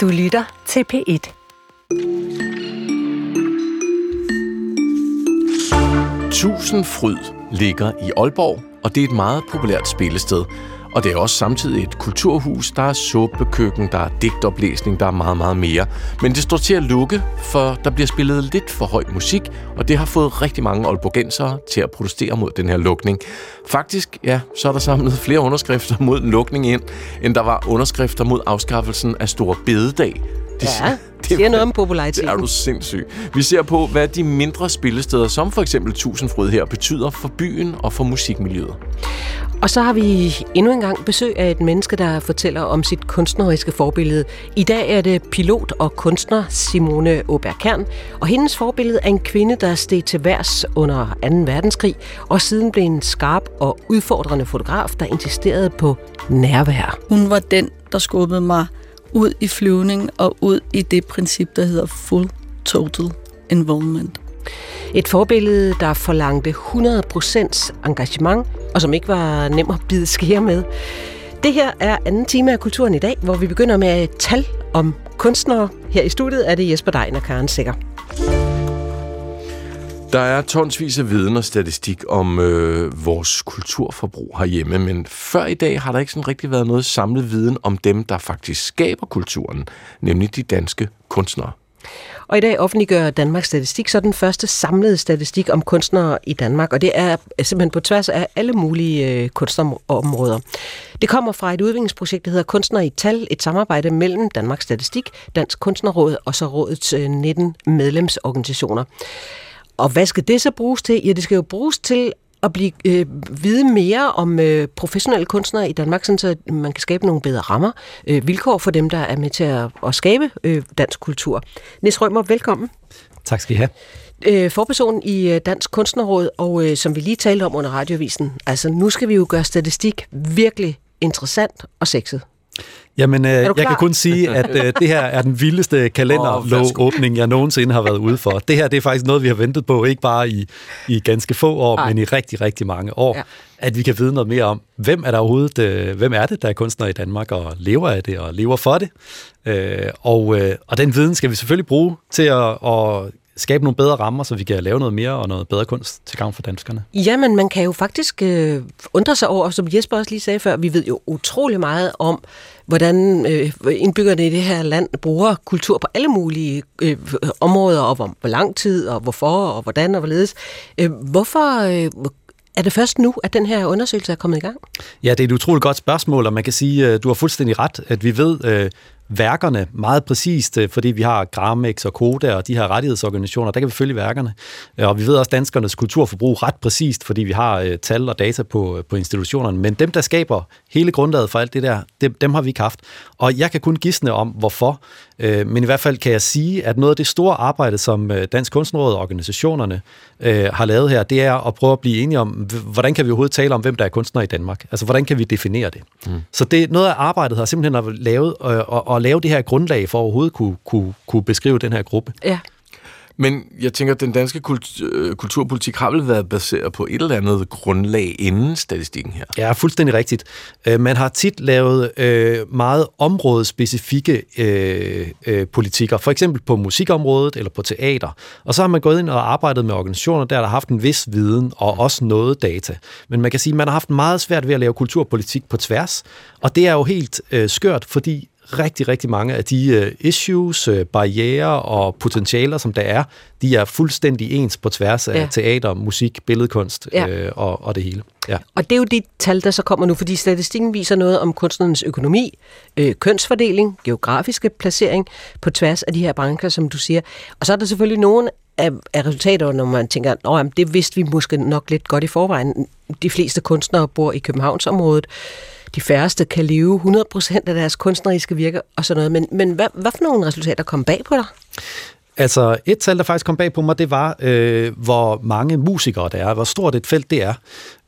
Du lytter til P1. Tusindfryd ligger i Aalborg, og det er et meget populært spillested. Og det er også samtidig et kulturhus, der er suppekøkken, der er digtoplæsning, der er meget, meget mere. Men det står til at lukke, for der bliver spillet lidt for høj musik, og det har fået rigtig mange aalborgensere til at protestere mod den her lukning. Faktisk, ja, så er der samlet flere underskrifter mod en lukning ind, end der var underskrifter mod afskaffelsen af Store Bededag. Det, ja, det siger noget om populariteten. Det er du sindssyg. Vi ser på, hvad de mindre spillesteder, som for eksempel Tusindfryd her, betyder for byen og for musikmiljøet. Og så har vi endnu en gang besøg af et menneske, der fortæller om sit kunstneriske forbillede. I dag er det pilot og kunstner Simone Aubert Kern, og hendes forbillede er en kvinde, der steg til værs under 2. verdenskrig, og siden blev en skarp og udfordrende fotograf, der insisterede på nærvær. Hun var den, der skubbede mig ud i flyvning og ud i det princip, der hedder full total involvement. Et forbillede, der forlangte 100% engagement, og som ikke var nem at bide skære med. Det her er anden time af Kulturen i dag, hvor vi begynder med et tal om kunstnere. Her i studiet er det Jesper Dein og Karen Sikker. Der er tonsvis af viden og statistik om øh, vores kulturforbrug herhjemme, men før i dag har der ikke sådan rigtig været noget samlet viden om dem, der faktisk skaber kulturen, nemlig de danske kunstnere. Og i dag offentliggør Danmarks Statistik så den første samlede statistik om kunstnere i Danmark, og det er simpelthen på tværs af alle mulige øh, kunstområder. Det kommer fra et udviklingsprojekt, der hedder Kunstnere i Tal, et samarbejde mellem Danmarks Statistik, Dansk Kunstnerråd og så rådets øh, 19 medlemsorganisationer. Og hvad skal det så bruges til? Ja, det skal jo bruges til at blive, øh, vide mere om øh, professionelle kunstnere i Danmark, sådan så man kan skabe nogle bedre rammer, øh, vilkår for dem, der er med til at, at skabe øh, dansk kultur. Nis Rømer, velkommen. Tak skal I have. Øh, forperson i øh, Dansk Kunstnerråd, og øh, som vi lige talte om under radiovisen, altså nu skal vi jo gøre statistik virkelig interessant og sexet. Jamen, øh, jeg kan kun sige, at øh, det her er den vildeste kalenderlov-åbning, jeg nogensinde har været ude for. Det her det er faktisk noget, vi har ventet på, ikke bare i, i ganske få år, Ej. men i rigtig, rigtig mange år. Ja. At vi kan vide noget mere om, hvem er der overhovedet, øh, hvem er det, der er kunstner i Danmark, og lever af det, og lever for det. Øh, og, øh, og den viden skal vi selvfølgelig bruge til at, at skabe nogle bedre rammer, så vi kan lave noget mere og noget bedre kunst til gavn for danskerne. Jamen, man kan jo faktisk øh, undre sig over, som Jesper også lige sagde før, vi ved jo utrolig meget om, hvordan øh, indbyggerne i det her land bruger kultur på alle mulige øh, områder, og hvor, hvor lang tid, og hvorfor, og hvordan, og hvorledes. Øh, hvorfor øh, er det først nu, at den her undersøgelse er kommet i gang? Ja, det er et utroligt godt spørgsmål, og man kan sige, at øh, du har fuldstændig ret, at vi ved øh, værkerne meget præcist, øh, fordi vi har Gramex og Koda og de her rettighedsorganisationer, der kan vi følge værkerne. Øh, og vi ved også danskernes kulturforbrug ret præcist, fordi vi har øh, tal og data på, på institutionerne. Men dem, der skaber hele grundlaget for alt det der, dem, dem har vi ikke haft. Og jeg kan kun gisne om, hvorfor. Men i hvert fald kan jeg sige, at noget af det store arbejde, som Dansk Kunstnerråd og organisationerne har lavet her, det er at prøve at blive enige om, hvordan kan vi overhovedet tale om, hvem der er kunstner i Danmark? Altså, hvordan kan vi definere det? Mm. Så det noget af arbejdet har simpelthen lavet og, og at lave det her grundlag for at overhovedet kunne, kunne, kunne beskrive den her gruppe. Ja. Men jeg tænker, at den danske øh, kulturpolitik har vel været baseret på et eller andet grundlag inden statistikken her? Ja, fuldstændig rigtigt. Øh, man har tit lavet øh, meget områdespecifikke politikker, for eksempel på musikområdet eller på teater. Og så har man gået ind og arbejdet med organisationer, der har haft en vis viden og også noget data. Men man kan sige, at man har haft meget svært ved at lave kulturpolitik på tværs. Og det er jo helt skørt, fordi rigtig, rigtig mange af de uh, issues, uh, barriere og potentialer, som der er, de er fuldstændig ens på tværs af ja. teater, musik, billedkunst ja. uh, og, og det hele. Ja. Og det er jo de tal, der så kommer nu, fordi statistikken viser noget om kunstnernes økonomi, øh, kønsfordeling, geografiske placering på tværs af de her brancher, som du siger. Og så er der selvfølgelig nogle af, af resultater, når man tænker, at det vidste vi måske nok lidt godt i forvejen. De fleste kunstnere bor i Københavnsområdet de færreste kan leve 100% af deres kunstneriske virke og sådan noget. Men, men hvad, hvad for nogle resultater kom bag på dig? Altså, et tal, der faktisk kom bag på mig, det var, øh, hvor mange musikere der er, hvor stort et felt det er.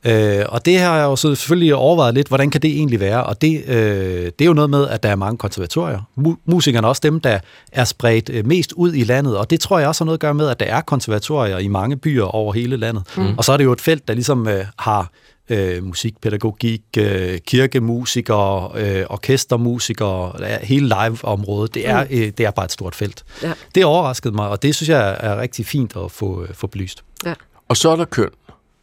Øh, og det har jeg jo selvfølgelig overvejet lidt, hvordan kan det egentlig være? Og det, øh, det er jo noget med, at der er mange konservatorier. Mu- musikerne er også dem, der er spredt øh, mest ud i landet, og det tror jeg også har noget at gøre med, at der er konservatorier i mange byer over hele landet. Mm. Og så er det jo et felt, der ligesom øh, har øh, musikpædagogik, øh, kirkemusikere, øh, orkestermusikere, hele live-området. Det er, mm. øh, det er bare et stort felt. Ja. Det overraskede mig, og det synes jeg er rigtig fint at få, øh, få belyst. Ja. Og så er der køn.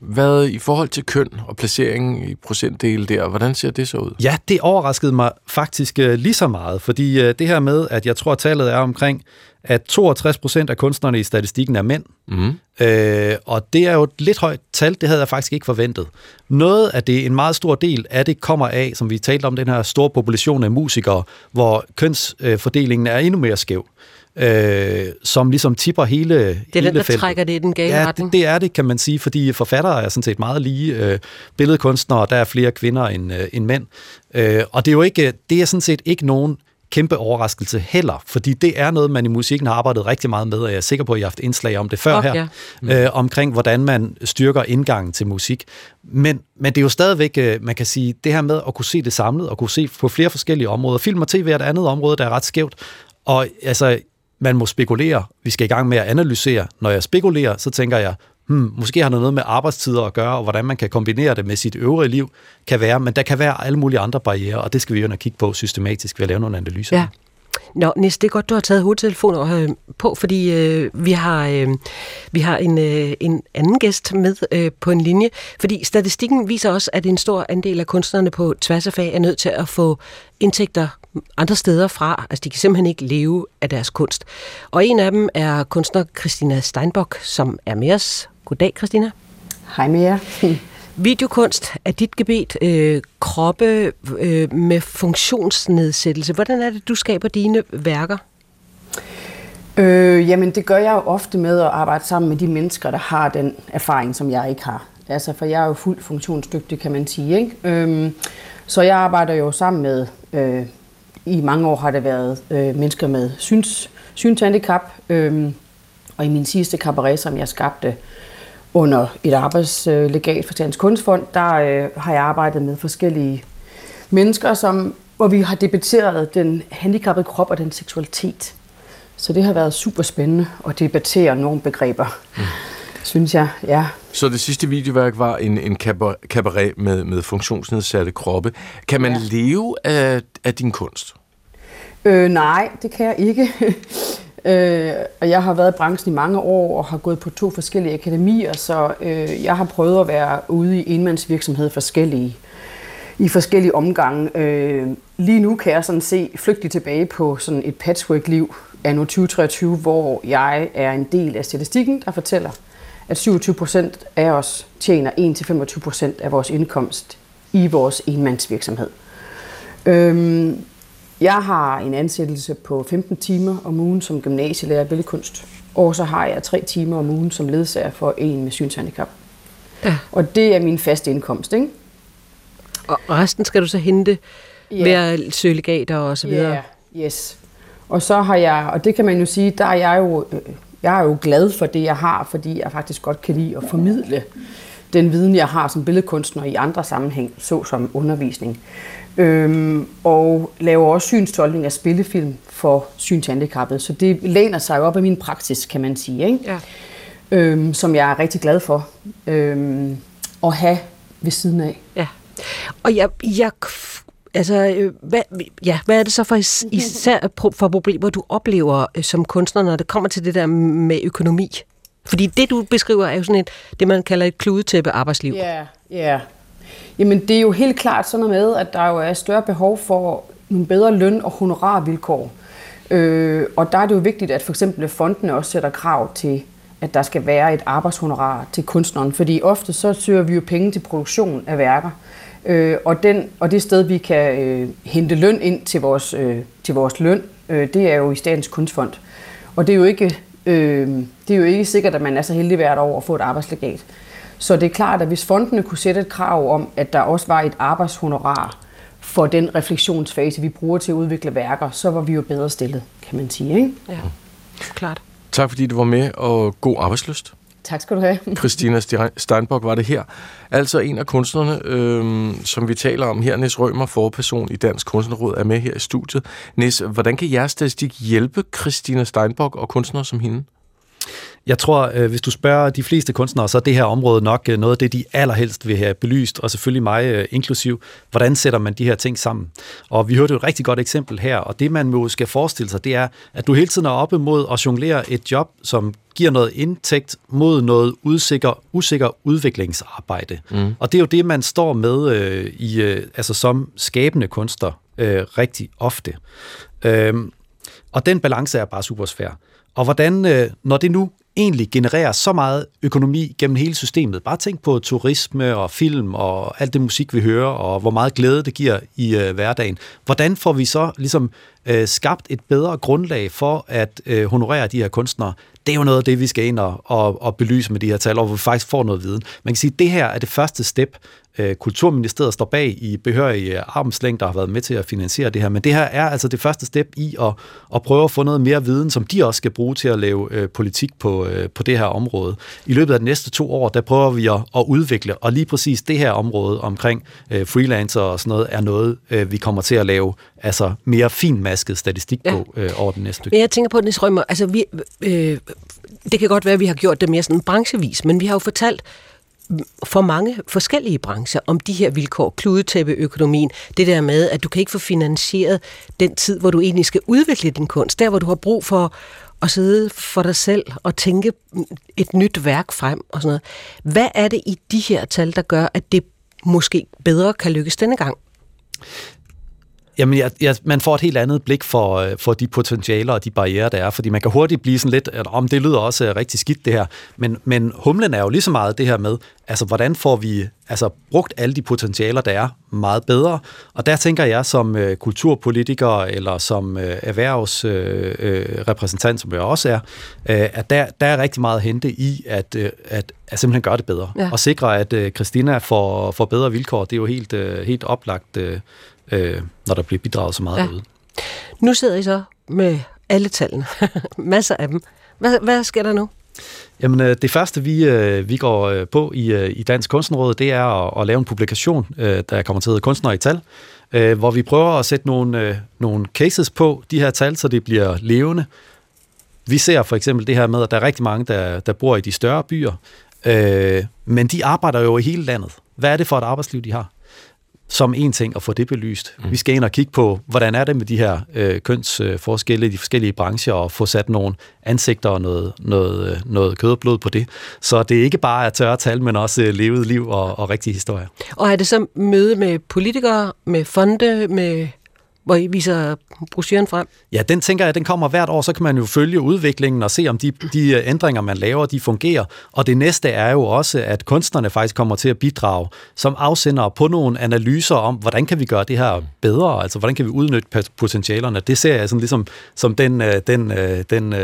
Hvad i forhold til køn og placeringen i procentdele der, hvordan ser det så ud? Ja, det overraskede mig faktisk uh, lige så meget, fordi uh, det her med, at jeg tror, at tallet er omkring, at 62 procent af kunstnerne i statistikken er mænd. Mm. Uh, og det er jo et lidt højt tal, det havde jeg faktisk ikke forventet. Noget af det, en meget stor del af det, kommer af, som vi talte om, den her store population af musikere, hvor kønsfordelingen er endnu mere skæv øh, som ligesom tipper hele Det er hele den, der feltet. trækker det i den gale ja, retning. Det, det er det, kan man sige, fordi forfattere er sådan set meget lige. Øh, billedkunstnere, der er flere kvinder end, øh, end mænd. Øh, og det er jo ikke, det er sådan set ikke nogen kæmpe overraskelse heller, fordi det er noget, man i musikken har arbejdet rigtig meget med, og jeg er sikker på, at I har haft indslag om det før okay. her, mm. øh, omkring hvordan man styrker indgangen til musik. Men, men det er jo stadigvæk, øh, man kan sige, det her med at kunne se det samlet, og kunne se på flere forskellige områder. Film og tv er et andet område, der er ret skævt, og altså, man må spekulere. Vi skal i gang med at analysere. Når jeg spekulerer, så tænker jeg, hmm, måske har det noget med arbejdstider at gøre, og hvordan man kan kombinere det med sit øvrige liv, kan være, men der kan være alle mulige andre barriere, og det skal vi jo kigge på systematisk ved at lave nogle analyser. Ja. Nå, Nis, det er godt, du har taget hovedtelefoner øh, på, fordi øh, vi har, øh, vi har en, øh, en anden gæst med øh, på en linje. Fordi statistikken viser også, at en stor andel af kunstnerne på tværs af fag er nødt til at få indtægter andre steder fra. Altså, de kan simpelthen ikke leve af deres kunst. Og en af dem er kunstner Christina Steinbock, som er med os. Goddag, Christina. Hej med jer. Videokunst er dit gebet. Øh, kroppe øh, med funktionsnedsættelse. Hvordan er det, du skaber dine værker? Øh, jamen, det gør jeg jo ofte med at arbejde sammen med de mennesker, der har den erfaring, som jeg ikke har. Altså, for jeg er jo fuldt funktionsdygtig, kan man sige. Ikke? Øhm, så jeg arbejder jo sammen med øh, i mange år har det været øh, mennesker med syns, synshandicap, øh, og i min sidste cabaret, som jeg skabte under et arbejdslegat for Dansk Kunstfond, der øh, har jeg arbejdet med forskellige mennesker, som, hvor vi har debatteret den handicappede krop og den seksualitet. Så det har været super spændende at debattere nogle begreber, mm synes jeg. Ja. Så det sidste videoværk var en, en cabaret med, med funktionsnedsatte kroppe. Kan man ja. leve af, af din kunst? Øh, nej, det kan jeg ikke. øh, og jeg har været i branchen i mange år og har gået på to forskellige akademier, så øh, jeg har prøvet at være ude i enmandsvirksomhed forskellige, i forskellige omgange. Øh, lige nu kan jeg sådan se flygtigt tilbage på sådan et patchwork-liv af nu 2023, hvor jeg er en del af statistikken, der fortæller, at 27 procent af os tjener 1-25 procent af vores indkomst i vores enmandsvirksomhed. Øhm, jeg har en ansættelse på 15 timer om ugen som gymnasielærer i billedkunst, og så har jeg tre timer om ugen som ledsager for en med synshandicap. Ja. Og det er min faste indkomst, ikke? Og resten skal du så hente yeah. ved at søge legater og så videre? Ja, yeah. yes. Og så har jeg, og det kan man jo sige, der er jeg jo, øh, jeg er jo glad for det, jeg har, fordi jeg faktisk godt kan lide at formidle den viden, jeg har som billedkunstner i andre sammenhæng, såsom undervisning. Øhm, og laver også synstolkning af spillefilm for synshandicappede. Så det læner sig op af min praksis, kan man sige, ikke? Ja. Øhm, som jeg er rigtig glad for øhm, at have ved siden af. Ja. Og jeg, jeg Altså, øh, hvad, ja, hvad er det så for især for problemer, du oplever øh, som kunstner, når det kommer til det der med økonomi? Fordi det, du beskriver, er jo sådan et, det man kalder et kludetæppe arbejdsliv. Ja, yeah, ja. Yeah. Jamen, det er jo helt klart sådan noget med, at der jo er større behov for nogle bedre løn- og honorarvilkår. Øh, og der er det jo vigtigt, at for eksempel fondene også sætter krav til, at der skal være et arbejdshonorar til kunstneren. Fordi ofte så søger vi jo penge til produktion af værker. Øh, og, den, og det sted, vi kan øh, hente løn ind til vores, øh, til vores løn, øh, det er jo i Statens Kunstfond. Og det er jo ikke, øh, det er jo ikke sikkert, at man er så heldig hvert år at få et arbejdslegat. Så det er klart, at hvis fondene kunne sætte et krav om, at der også var et arbejdshonorar for den refleksionsfase, vi bruger til at udvikle værker, så var vi jo bedre stillet, kan man sige. Ikke? Ja, klart. Tak fordi du var med, og god arbejdsløst. Tak skal du have. Christina Steinbock var det her. Altså en af kunstnerne, øhm, som vi taler om her, Nis Rømer, forperson i Dansk Kunstnerråd, er med her i studiet. Nis, hvordan kan jeres statistik hjælpe Christina Steinbock og kunstnere som hende? Jeg tror, øh, hvis du spørger de fleste kunstnere, så er det her område nok øh, noget af det, de allerhelst vil have belyst, og selvfølgelig mig øh, inklusiv. Hvordan sætter man de her ting sammen? Og vi hørte jo et rigtig godt eksempel her, og det man måske skal forestille sig, det er, at du hele tiden er oppe mod at jonglere et job, som giver noget indtægt mod noget usikker, usikker udviklingsarbejde. Mm. Og det er jo det, man står med øh, i, øh, altså som skabende kunstner øh, rigtig ofte. Øh, og den balance er bare super svær. Og hvordan, øh, når det nu egentlig genererer så meget økonomi gennem hele systemet. Bare tænk på turisme og film og alt det musik, vi hører, og hvor meget glæde det giver i øh, hverdagen. Hvordan får vi så ligesom øh, skabt et bedre grundlag for at øh, honorere de her kunstnere? Det er jo noget af det, vi skal ind og, og, og belyse med de her tal, og hvor vi faktisk får noget viden. Man kan sige, at det her er det første step Kulturministeriet står bag i behørige øh, armslængder har været med til at finansiere det her, men det her er altså det første step i at, at prøve at få noget mere viden, som de også skal bruge til at lave øh, politik på, øh, på det her område. I løbet af de næste to år, der prøver vi at, at udvikle, og lige præcis det her område omkring øh, freelancer og sådan noget, er noget, øh, vi kommer til at lave altså mere finmasket statistik ja. på øh, over den næste stykke. Men jeg tænker på, Nis Rømmer, altså vi, øh, det kan godt være, at vi har gjort det mere sådan branchevis, men vi har jo fortalt, for mange forskellige brancher om de her vilkår, kludetæppeøkonomien, det der med, at du kan ikke få finansieret den tid, hvor du egentlig skal udvikle din kunst, der hvor du har brug for at sidde for dig selv og tænke et nyt værk frem og sådan noget. Hvad er det i de her tal, der gør, at det måske bedre kan lykkes denne gang? Jamen, jeg, jeg, man får et helt andet blik for, øh, for de potentialer og de barriere, der er, fordi man kan hurtigt blive sådan lidt, at om det lyder også øh, rigtig skidt det her, men, men humlen er jo lige så meget det her med, altså hvordan får vi altså, brugt alle de potentialer, der er meget bedre, og der tænker jeg som øh, kulturpolitiker eller som øh, erhvervsrepræsentant, øh, som jeg også er, øh, at der, der er rigtig meget at hente i at, øh, at, at simpelthen gøre det bedre, ja. og sikre, at øh, Christina får, får bedre vilkår, det er jo helt, øh, helt oplagt øh, øh, når der bliver bidraget så meget ja. derude. Nu sidder I så med alle tallene. Masser af dem. Hvad, hvad sker der nu? Jamen, øh, det første, vi, øh, vi går øh, på i, i Dansk Kunstnerråd, det er at, at lave en publikation, der kommer til at hedde Kunstner i tal, hvor vi prøver at sætte nogle, nogle cases på de her tal, så det bliver levende. Vi ser for eksempel det her med, at der er rigtig mange, der, der bor i de større byer, men de arbejder jo i hele landet. Hvad er det for et arbejdsliv, de har? Som en ting at få det belyst. Mm. Vi skal ind og kigge på, hvordan er det med de her øh, kønsforskelle i de forskellige brancher, og få sat nogle ansigter og noget, noget, øh, noget kød og blod på det. Så det er ikke bare at tørre tal, men også øh, levet liv og, og rigtige historier. Og er det så møde med politikere, med fonde, med hvor I viser brochuren frem? Ja, den tænker jeg, den kommer hvert år, så kan man jo følge udviklingen og se, om de, de øh, ændringer, man laver, de fungerer. Og det næste er jo også, at kunstnerne faktisk kommer til at bidrage som afsender på nogle analyser om, hvordan kan vi gøre det her bedre, altså hvordan kan vi udnytte potentialerne. Det ser jeg sådan ligesom som den, øh, den, øh, den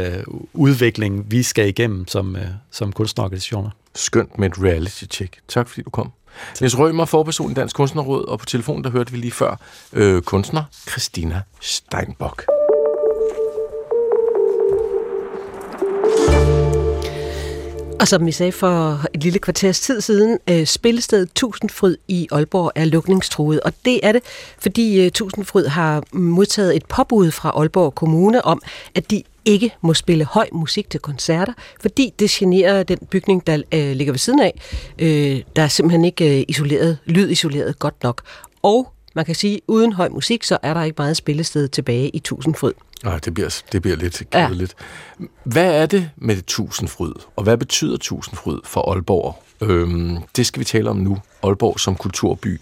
udvikling, vi skal igennem som, som kunstnerorganisationer. Skønt med et reality-check. Tak fordi du kom. Niels Rømer, forperson i Dansk Kunstnerråd, og på telefonen, der hørte vi lige før øh, kunstner Christina Steinbock. Og som vi sagde for et lille kvarters tid siden, øh, spillestedet Tusindfryd i Aalborg er lukningstruet. Og det er det, fordi øh, Tusindfryd har modtaget et påbud fra Aalborg Kommune om, at de ikke må spille høj musik til koncerter, fordi det generer den bygning, der øh, ligger ved siden af. Øh, der er simpelthen ikke øh, isoleret, lydisoleret godt nok. Og man kan sige, uden høj musik, så er der ikke meget spillested tilbage i Tusindfryd. Nej, det bliver, det bliver lidt kedeligt. Ja. Hvad er det med Tusindfryd, og hvad betyder Tusindfryd for Aalborg? Øhm, det skal vi tale om nu. Aalborg som kulturby.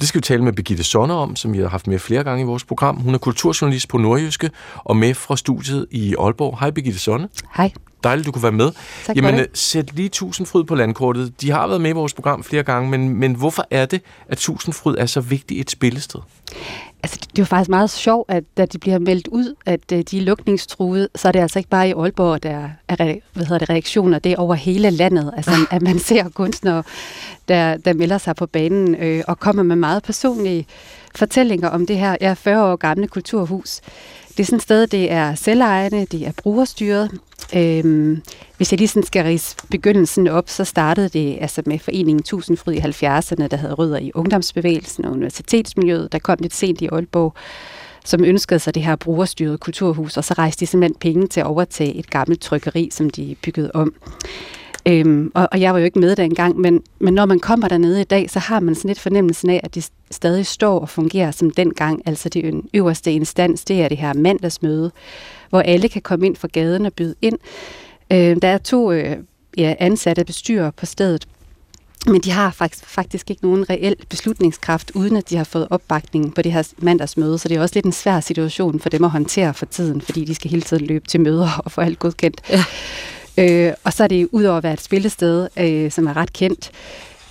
Det skal vi tale med Begitte Sonner om, som vi har haft med flere gange i vores program. Hun er kulturjournalist på Nordjyske og med fra studiet i Aalborg. Hej Begitte Sonne. Hej. Dejligt, du kunne være med. Tak Jamen, det. sæt lige Tusindfryd på landkortet. De har været med i vores program flere gange, men, men hvorfor er det, at Tusindfryd er så vigtigt et spillested? Altså, det er jo faktisk meget sjovt, at da de bliver meldt ud, at uh, de er lukningstruede, så er det altså ikke bare i Aalborg, der er hvad hedder det, reaktioner. Det er over hele landet. Altså, at man ser kunstnere, der, der melder sig på banen øh, og kommer med meget personlige fortællinger om det her ja, 40 år gamle kulturhus. Det er sådan et sted, det er selvejende, det er brugerstyret. Øhm, hvis jeg lige sådan skal rise begyndelsen op, så startede det altså med foreningen Tusindfryd i 70'erne, der havde rødder i ungdomsbevægelsen og universitetsmiljøet, der kom lidt sent i Aalborg. som ønskede sig det her brugerstyrede kulturhus, og så rejste de simpelthen penge til at overtage et gammelt trykkeri, som de byggede om. Øhm, og, og jeg var jo ikke med dengang, men, men når man kommer dernede i dag, så har man sådan lidt fornemmelsen af, at de stadig står og fungerer som dengang. Altså det øverste instans, det er det her mandagsmøde, hvor alle kan komme ind fra gaden og byde ind. Øh, der er to øh, ja, ansatte bestyrer på stedet, men de har faktisk, faktisk ikke nogen reel beslutningskraft, uden at de har fået opbakning på det her mandagsmøde. Så det er også lidt en svær situation for dem at håndtere for tiden, fordi de skal hele tiden løbe til møder og få alt godkendt. Ja. Øh, og så er det udover at være et spillested, øh, som er ret kendt,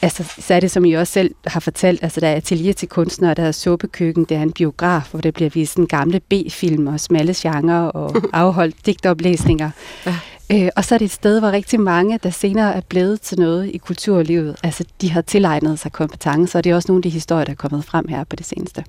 altså, så er det, som I også selv har fortalt, altså der er atelier til kunstnere, der er suppekøkken, der er en biograf, hvor der bliver vist en gamle B-film og smalle genre og afholdt digtoplæsninger. Ja. Øh, og så er det et sted, hvor rigtig mange, der senere er blevet til noget i kulturlivet, altså de har tilegnet sig kompetencer, og det er også nogle af de historier, der er kommet frem her på det seneste.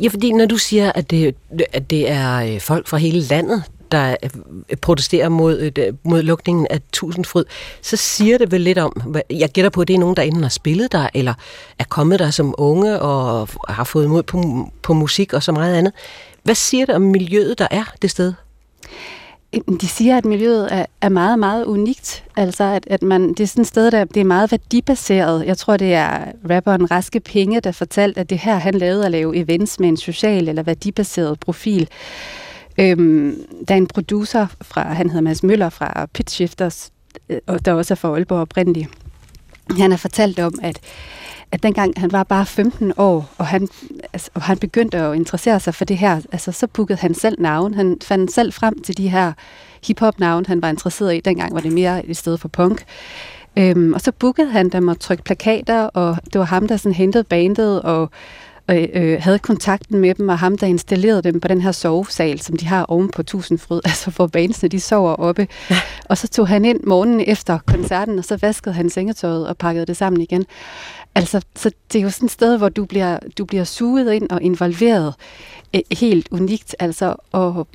Ja, fordi når du siger, at det, at det er øh, folk fra hele landet, der øh, protesterer mod, øh, mod lukningen af Tusindfryd, så siger det vel lidt om, jeg gætter på, at det er nogen, der enten har spillet der, eller er kommet der som unge og har fået mod på, på musik og så meget andet. Hvad siger det om miljøet, der er det sted? De siger, at miljøet er, er meget, meget unikt. Altså, at, at man, det er sådan et sted, der det er meget værdibaseret. Jeg tror, det er rapperen Raske Penge, der fortalte, at det her, han lavede at lave events med en social eller værdibaseret profil. Øhm, der er en producer fra, han hedder Mads Møller fra Pitch Shifters, øh, og der også er fra Aalborg oprindeligt. Han har fortalt om, at at dengang han var bare 15 år, og han, altså, og han begyndte at interessere sig for det her, altså, så bookede han selv navn. Han fandt selv frem til de her hip-hop-navn, han var interesseret i. Dengang var det mere i stedet for punk. Øhm, og så bookede han dem og trykte plakater, og det var ham, der sådan hentede bandet og, og øh, havde kontakten med dem, og ham, der installerede dem på den her sovesal, som de har oven på Tusindfryd, altså hvor bandsene, de sover oppe. Ja. Og så tog han ind morgenen efter koncerten, og så vaskede han sengetøjet og pakkede det sammen igen. Altså, så det er jo sådan et sted, hvor du bliver, du bliver suget ind og involveret eh, helt unikt. Altså, og,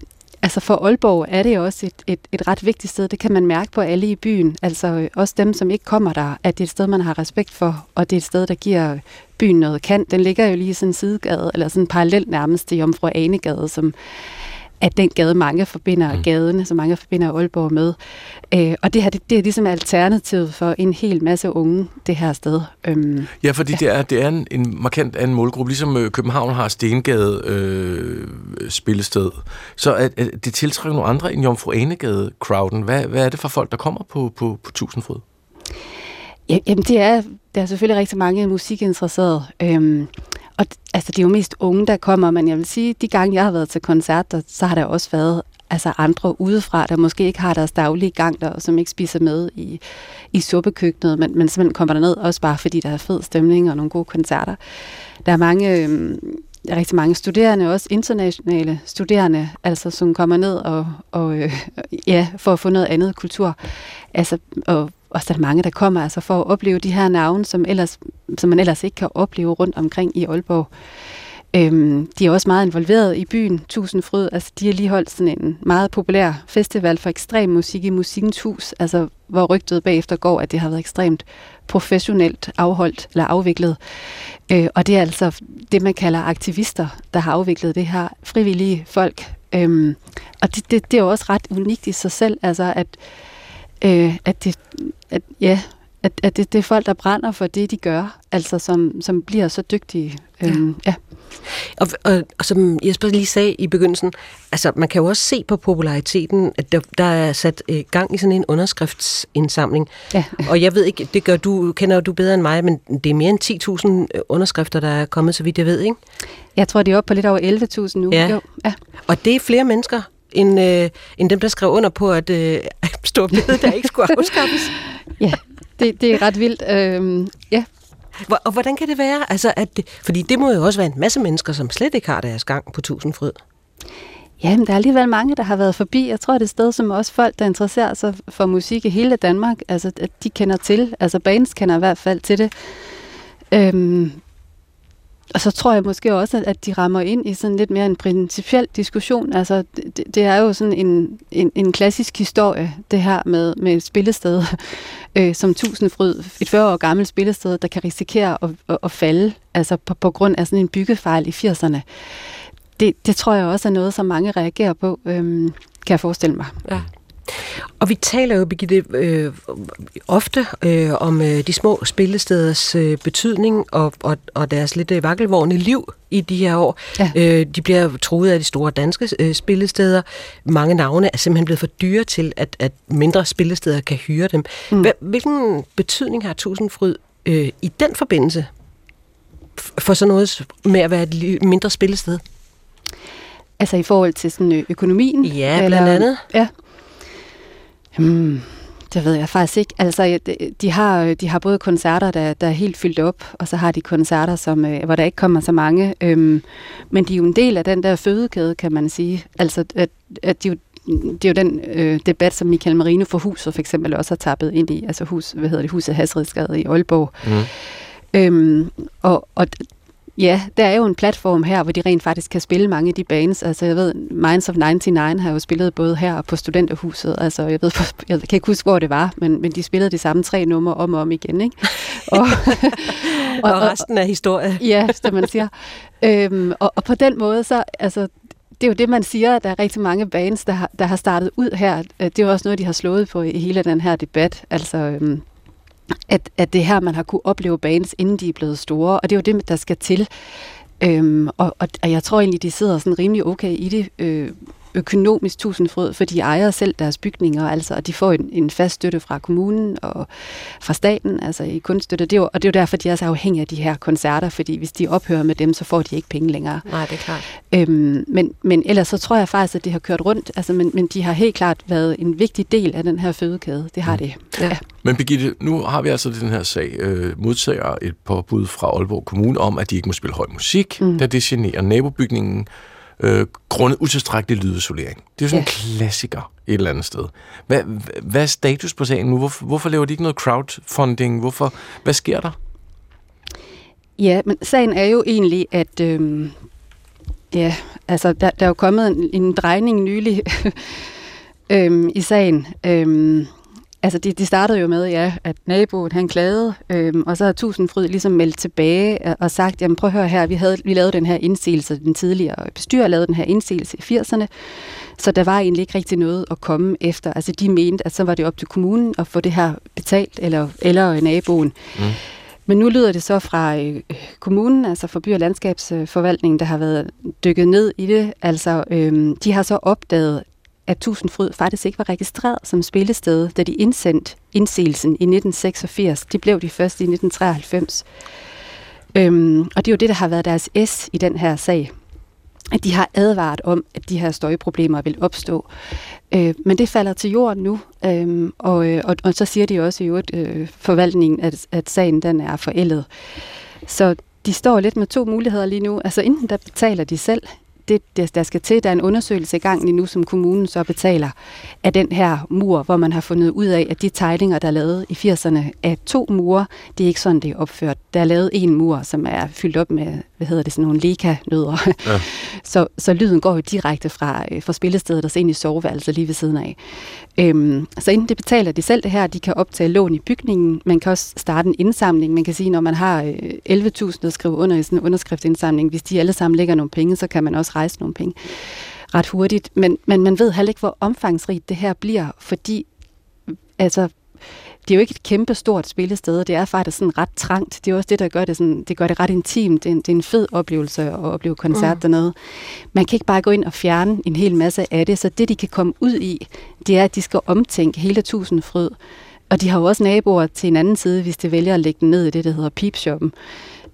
altså for Aalborg er det også et, et, et ret vigtigt sted. Det kan man mærke på alle i byen. Altså også dem, som ikke kommer der, at det er et sted, man har respekt for, og det er et sted, der giver byen noget kant. Den ligger jo lige i sådan en sidegade, eller sådan parallelt nærmest til Jomfru Anegade, som at den gade, mange forbinder mm. gaden, så mange forbinder Aalborg med. Øh, og det her, det, det er ligesom alternativet for en hel masse unge, det her sted. Øhm, ja, fordi ja. det er, det er en, en markant anden målgruppe, ligesom øh, København har Stengade øh, spillested. Så at, at det tiltrækker nogle andre end Jomfru Anegade-crowden. Hvad, hvad er det for folk, der kommer på, på, på Tusindfryd? Ja, jamen, det er, der er selvfølgelig rigtig mange musikinteresserede. Øhm, og altså, det er jo mest unge, der kommer, men jeg vil sige, de gange, jeg har været til koncerter, så har der også været altså andre udefra, der måske ikke har deres daglige gang der, og som ikke spiser med i, i suppekøkkenet, men, men simpelthen kommer derned også bare, fordi der er fed stemning og nogle gode koncerter. Der er mange, øh, der er rigtig mange studerende, også internationale studerende, altså som kommer ned og, og øh, ja, for at få noget andet kultur. Altså, og og så er mange, der kommer altså for at opleve de her navne, som, ellers, som man ellers ikke kan opleve rundt omkring i Aalborg. Øhm, de er også meget involveret i byen Tusindfryd. Altså, de har lige holdt sådan en meget populær festival for ekstrem musik i Musikens Hus, altså, hvor rygtet bagefter går, at det har været ekstremt professionelt afholdt eller afviklet. Øh, og det er altså det, man kalder aktivister, der har afviklet det her. Frivillige folk. Øhm, og det, det, det er jo også ret unikt i sig selv, altså at øh, at, det, at, ja, at, at det, det er folk, der brænder for det, de gør, altså som, som bliver så dygtige. Øhm, ja. ja. Og, og, og som Jesper lige sagde i begyndelsen, altså man kan jo også se på populariteten, at der, der er sat øh, gang i sådan en underskriftsindsamling. Ja. Og jeg ved ikke, det gør du, kender du bedre end mig, men det er mere end 10.000 underskrifter, der er kommet, så vidt jeg ved, ikke? Jeg tror, det er oppe på lidt over 11.000 nu. Ja. Jo. ja. Og det er flere mennesker, end, øh, end dem, der skrev under på, at øh, stor der ikke skulle afskaffes. ja, det, det er ret vildt. Øhm, ja. Hvor, og hvordan kan det være? Altså, at det, fordi det må jo også være en masse mennesker, som slet ikke har deres gang på Tusindfryd. Ja, men der er alligevel mange, der har været forbi. Jeg tror, det er et sted, som også folk, der interesserer sig for musik i hele Danmark, altså, at de kender til. Altså bands kender i hvert fald til det. Øhm, og så tror jeg måske også, at de rammer ind i sådan lidt mere en principiel diskussion. Altså, det, det er jo sådan en, en, en klassisk historie, det her med, med et spillested øh, som Tusindfryd, et 40 år gammelt spillested, der kan risikere at, at, at falde altså på, på grund af sådan en byggefejl i 80'erne. det, det tror jeg også er noget, som mange reagerer på, øhm, kan jeg forestille mig. Ja. Og vi taler jo, Birgitte, øh, ofte øh, om øh, de små spillesteders øh, betydning og, og, og deres lidt øh, vakkelvorne liv i de her år. Ja. Øh, de bliver troet af de store danske øh, spillesteder. Mange navne er simpelthen blevet for dyre til, at, at mindre spillesteder kan hyre dem. Mm. Hvilken betydning har Tusindfryd øh, i den forbindelse for sådan noget med at være et mindre spillested? Altså i forhold til sådan økonomien? Ja, blandt eller, andet. Ja. Hmm, det ved jeg faktisk ikke. Altså, de har, de har både koncerter, der, der er helt fyldt op, og så har de koncerter, som, øh, hvor der ikke kommer så mange. Øhm, men de er jo en del af den der fødekæde, kan man sige. Altså, at, at de jo det er jo den øh, debat, som Michael Marino for Huset for eksempel også har tappet ind i, altså hus, hvad hedder det, Huset Hasridsgade i Aalborg. Mm. Øhm, og, og Ja, der er jo en platform her, hvor de rent faktisk kan spille mange af de bands. Altså jeg ved, Minds of 99 har jo spillet både her og på Studenterhuset. Altså jeg ved, jeg kan ikke huske, hvor det var, men, men de spillede de samme tre numre om og om igen, ikke? Og, og, og resten af historie. ja, som man siger. Øhm, og, og på den måde, så altså, det er jo det, man siger, at der er rigtig mange bands, der har, der har startet ud her. Det er jo også noget, de har slået på i hele den her debat. Altså, øhm, at, at det her, man har kunne opleve bands, inden de er blevet store, og det er jo det, der skal til. Øhm, og, og, og jeg tror egentlig, de sidder sådan rimelig okay i det. Øh, økonomisk tusindfrød, for de ejer selv deres bygninger, altså, og de får en, en fast støtte fra kommunen og fra staten, altså i kunststøtte. Det er jo, og det er jo derfor, de er så afhængige af de her koncerter, fordi hvis de ophører med dem, så får de ikke penge længere. Nej, det er klart. Øhm, men, men ellers så tror jeg faktisk, at det har kørt rundt, altså, men, men de har helt klart været en vigtig del af den her fødekæde. Det har mm. det. Ja. ja. Men Birgitte, nu har vi altså den her sag, øh, modtager et påbud fra Aalborg Kommune om, at de ikke må spille høj musik, mm. da det generer nabobygningen øh, grundet utilstrækkelig lydisolering. Det er jo sådan ja. en klassiker et eller andet sted. Hvad, hvad er status på sagen nu? Hvorfor, hvorfor laver de ikke noget crowdfunding? Hvorfor, hvad sker der? Ja, men sagen er jo egentlig, at øh, ja, altså, der, der er jo kommet en, en drejning nylig øh, i sagen. Øh, Altså, de, de startede jo med, ja, at naboen han klagede, øhm, og så har Tusindfryd ligesom meldt tilbage og sagt, jamen prøv at høre her, vi, havde, vi lavede den her indsigelse, den tidligere bestyrer lavede den her indsigelse i 80'erne, så der var egentlig ikke rigtig noget at komme efter. Altså, de mente, at så var det op til kommunen at få det her betalt, eller, eller naboen. Mm. Men nu lyder det så fra øh, kommunen, altså for by- og landskabsforvaltningen, der har været dykket ned i det. Altså, øh, de har så opdaget, at Tusindfryd faktisk ikke var registreret som spillested, da de indsendte indsigelsen i 1986. De blev de første i 1993. Øhm, og det er jo det, der har været deres S i den her sag. At de har advaret om, at de her støjproblemer vil opstå. Øh, men det falder til jorden nu, øhm, og, øh, og, og så siger de også i øvrigt øh, forvaltningen, at, at sagen den er forældet. Så de står lidt med to muligheder lige nu. Altså enten der betaler de selv det, der skal til. Der er en undersøgelse i gang lige nu, som kommunen så betaler af den her mur, hvor man har fundet ud af, at de tegninger, der er lavet i 80'erne af to mure, det er ikke sådan, det er opført. Der er lavet en mur, som er fyldt op med, hvad hedder det, sådan nogle leka-nødder. Ja. så, så lyden går jo direkte fra, øh, fra spillestedet og så ind i soveværelset lige ved siden af. Øhm, så inden det betaler de selv det her, de kan optage lån i bygningen. Man kan også starte en indsamling. Man kan sige, når man har 11.000 at skrive under i sådan en underskriftsindsamling, hvis de alle sammen lægger nogle penge, så kan man også rejse nogle penge ret hurtigt. Men, men man ved heller ikke, hvor omfangsrigt det her bliver, fordi altså, det er jo ikke et kæmpe stort spillested, det er faktisk sådan ret trangt. Det er også det, der gør det, sådan, det, gør det ret intimt. Det er, en, det er en fed oplevelse at opleve koncert mm. dernede. Man kan ikke bare gå ind og fjerne en hel masse af det, så det, de kan komme ud i, det er, at de skal omtænke hele tusindfryd. Og de har jo også naboer til en anden side, hvis de vælger at lægge den ned i det, der hedder peepshoppen.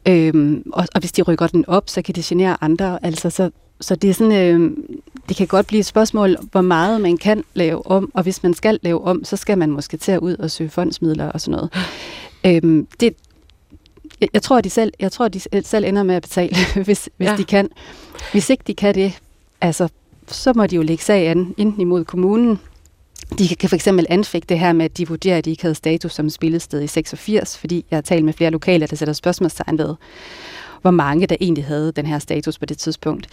Øhm, og, og hvis de rykker den op, så kan det genere andre. Altså, så, så det er sådan, øh, det kan godt blive et spørgsmål, hvor meget man kan lave om, og hvis man skal lave om, så skal man måske til at ud og søge fondsmidler og sådan noget. Øhm, det, jeg, jeg tror, de selv, jeg tror, de selv ender med at betale, hvis, hvis ja. de kan. Hvis ikke de kan det, altså, så må de jo lægge sag an, enten imod kommunen, de kan for eksempel anfægte det her med, at de vurderer, at de ikke havde status som spillested i 86, fordi jeg har talt med flere lokale, der sætter spørgsmålstegn ved, hvor mange der egentlig havde den her status på det tidspunkt.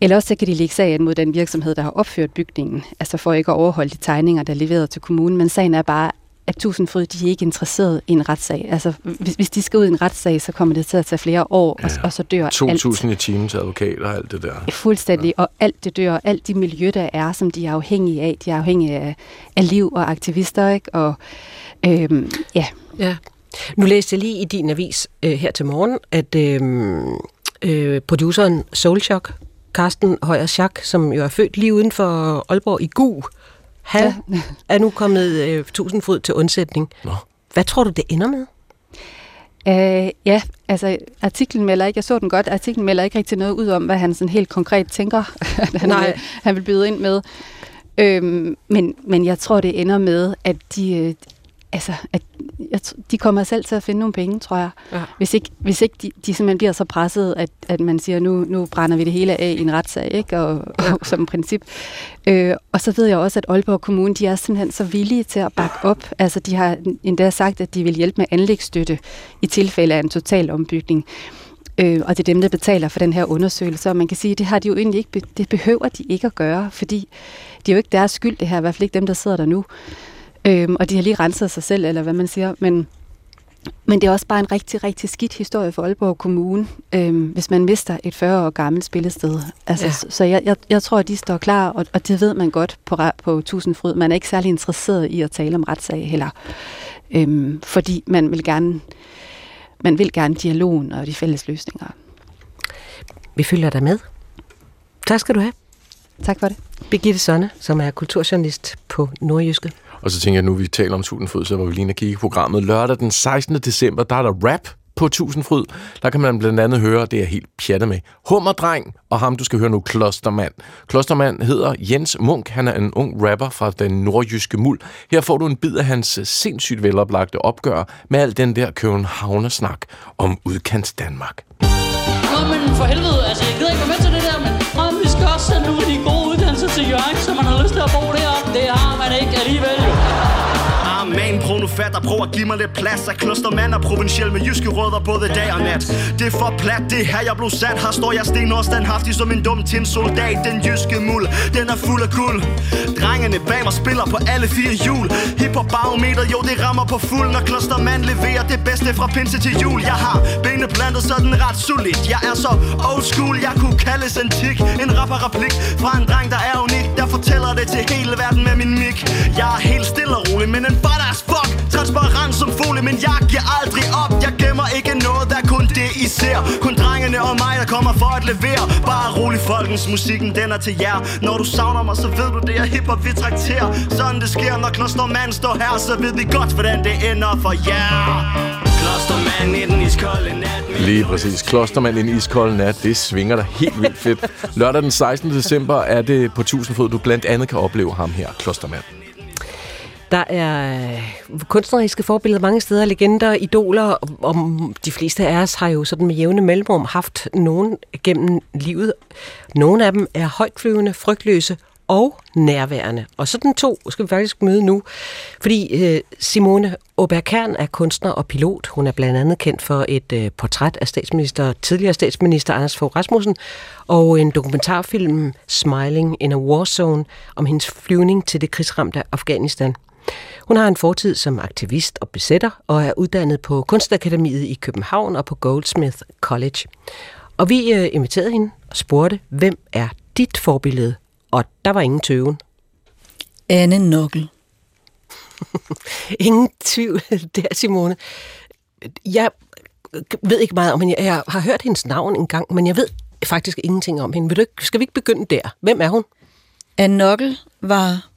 Eller også så kan de lægge sagen mod den virksomhed, der har opført bygningen, altså for ikke at overholde de tegninger, der er leveret til kommunen. Men sagen er bare, at Tusindfryd, de er ikke interesseret i en retssag. Altså, hvis, hvis de skal ud i en retssag, så kommer det til at tage flere år, ja. og, og så dør 2.000 i timen til advokater og alt det der. Fuldstændig, ja. og alt det dør, alt de miljø, der er, som de er afhængige af. De er afhængige af, af liv og aktivister, ikke? Og øhm, ja. ja. Nu læste jeg lige i din avis øh, her til morgen, at øh, øh, produceren Soulshock, Carsten Højer Schack, som jo er født lige uden for Aalborg i Gu, han ja. er nu kommet øh, tusindfod til undsætning. Nå. Hvad tror du, det ender med? Uh, ja, altså artiklen melder ikke, jeg så den godt, artiklen melder ikke rigtig noget ud om, hvad han sådan helt konkret tænker, han, Nej. Vil, han vil byde ind med. Øhm, men, men jeg tror, det ender med, at de, øh, altså, at jeg, de kommer selv til at finde nogle penge, tror jeg. Ja. Hvis ikke, hvis ikke de, de simpelthen bliver så presset, at, at man siger, nu, nu brænder vi det hele af i en retssag, ikke? Og, og som princip. Øh, og så ved jeg også, at Aalborg Kommune, de er simpelthen så villige til at bakke op. Altså, de har endda sagt, at de vil hjælpe med anlægsstøtte i tilfælde af en total ombygning. Øh, og det er dem, der betaler for den her undersøgelse. Og man kan sige, at det har de jo egentlig ikke, det behøver de ikke at gøre, fordi det er jo ikke deres skyld, det her, i hvert fald ikke dem, der sidder der nu. Øhm, og de har lige renset sig selv, eller hvad man siger. Men, men det er også bare en rigtig, rigtig skidt historie for Aalborg Kommune, øhm, hvis man mister et 40 år gammelt spillested. Altså, ja. Så, så jeg, jeg, jeg tror, at de står klar, og, og det ved man godt på, på Tusindfryd. Man er ikke særlig interesseret i at tale om retssag heller. Øhm, fordi man vil gerne man vil gerne dialogen og de fælles løsninger. Vi følger dig med. Tak skal du have. Tak for det. Birgitte Sonne, som er kulturjournalist på Nordjyske. Og så tænker jeg, nu vi taler om Tusindfryd, så var vi lige kigge programmet. Lørdag den 16. december, der er der rap på Tusindfryd. Der kan man blandt andet høre, det er helt pjattet med, Hummerdreng, og ham du skal høre nu, Klostermand. Klostermand hedder Jens Munk, han er en ung rapper fra den nordjyske muld. Her får du en bid af hans sindssygt veloplagte opgør med al den der københavnersnak om udkants Danmark. Nå, men for helvede, altså jeg gider ikke være med til det der, men om vi skal også sende nogle af de gode uddannelser til Jørgen, så man har lyst til at bo der. Det har man ikke alligevel jo. Man, prøv nu fat og prøv at give mig lidt plads. Jeg kloster mand og provinciel med jyske rødder både dag og nat. Det er for plat, det her jeg blev sat. Her står jeg sten og standhaftig som en dum tin soldat. Den jyske muld, den er fuld af guld. Drengene bag mig spiller på alle fire hjul. Hip på barometer, jo det rammer på fuld. Når klostermand leverer det bedste fra pinse til jul. Jeg har benene plantet sådan ret solidt. Jeg er så old school, jeg kunne kaldes antik En rapper replik fra en dreng der er unik fortæller det til hele verden med min mic. Jeg er helt stille og rolig, men en far fuck. Transparent som folie, men jeg giver aldrig op. Jeg gemmer ikke noget, der kun det I ser. Kun drengene og mig, der kommer for at levere. Bare rolig folkens, musikken den er til jer. Når du savner mig, så ved du det jeg hip og vi trakterer. Sådan det sker, når klostermand står her Så ved vi godt, hvordan det ender for jer. Lige præcis. Klostermand i den iskolde nat, det svinger der helt vildt fedt. Lørdag den 16. december er det på Tusindfod, du blandt andet kan opleve ham her, Klostermand. Der er øh, kunstneriske forbilleder mange steder, legender, idoler, og de fleste af os har jo sådan med jævne mellemrum haft nogen gennem livet. Nogle af dem er højtflyvende, frygtløse og nærværende. Og så den to skal vi faktisk møde nu, fordi øh, Simone Oberkern er kunstner og pilot. Hun er blandt andet kendt for et øh, portræt af statsminister, tidligere statsminister Anders Fogh Rasmussen, og en dokumentarfilm Smiling in a War Zone om hendes flyvning til det krigsramte Afghanistan. Hun har en fortid som aktivist og besætter, og er uddannet på Kunstakademiet i København og på Goldsmith College. Og vi øh, inviterede hende og spurgte, hvem er dit forbillede? Og der var ingen tøven. Anne Nokkel. ingen tvivl der, Simone. Jeg ved ikke meget om hende. Jeg har hørt hendes navn en gang, men jeg ved faktisk ingenting om hende. Vil du ikke, skal vi ikke begynde der? Hvem er hun? Anne Nokkel var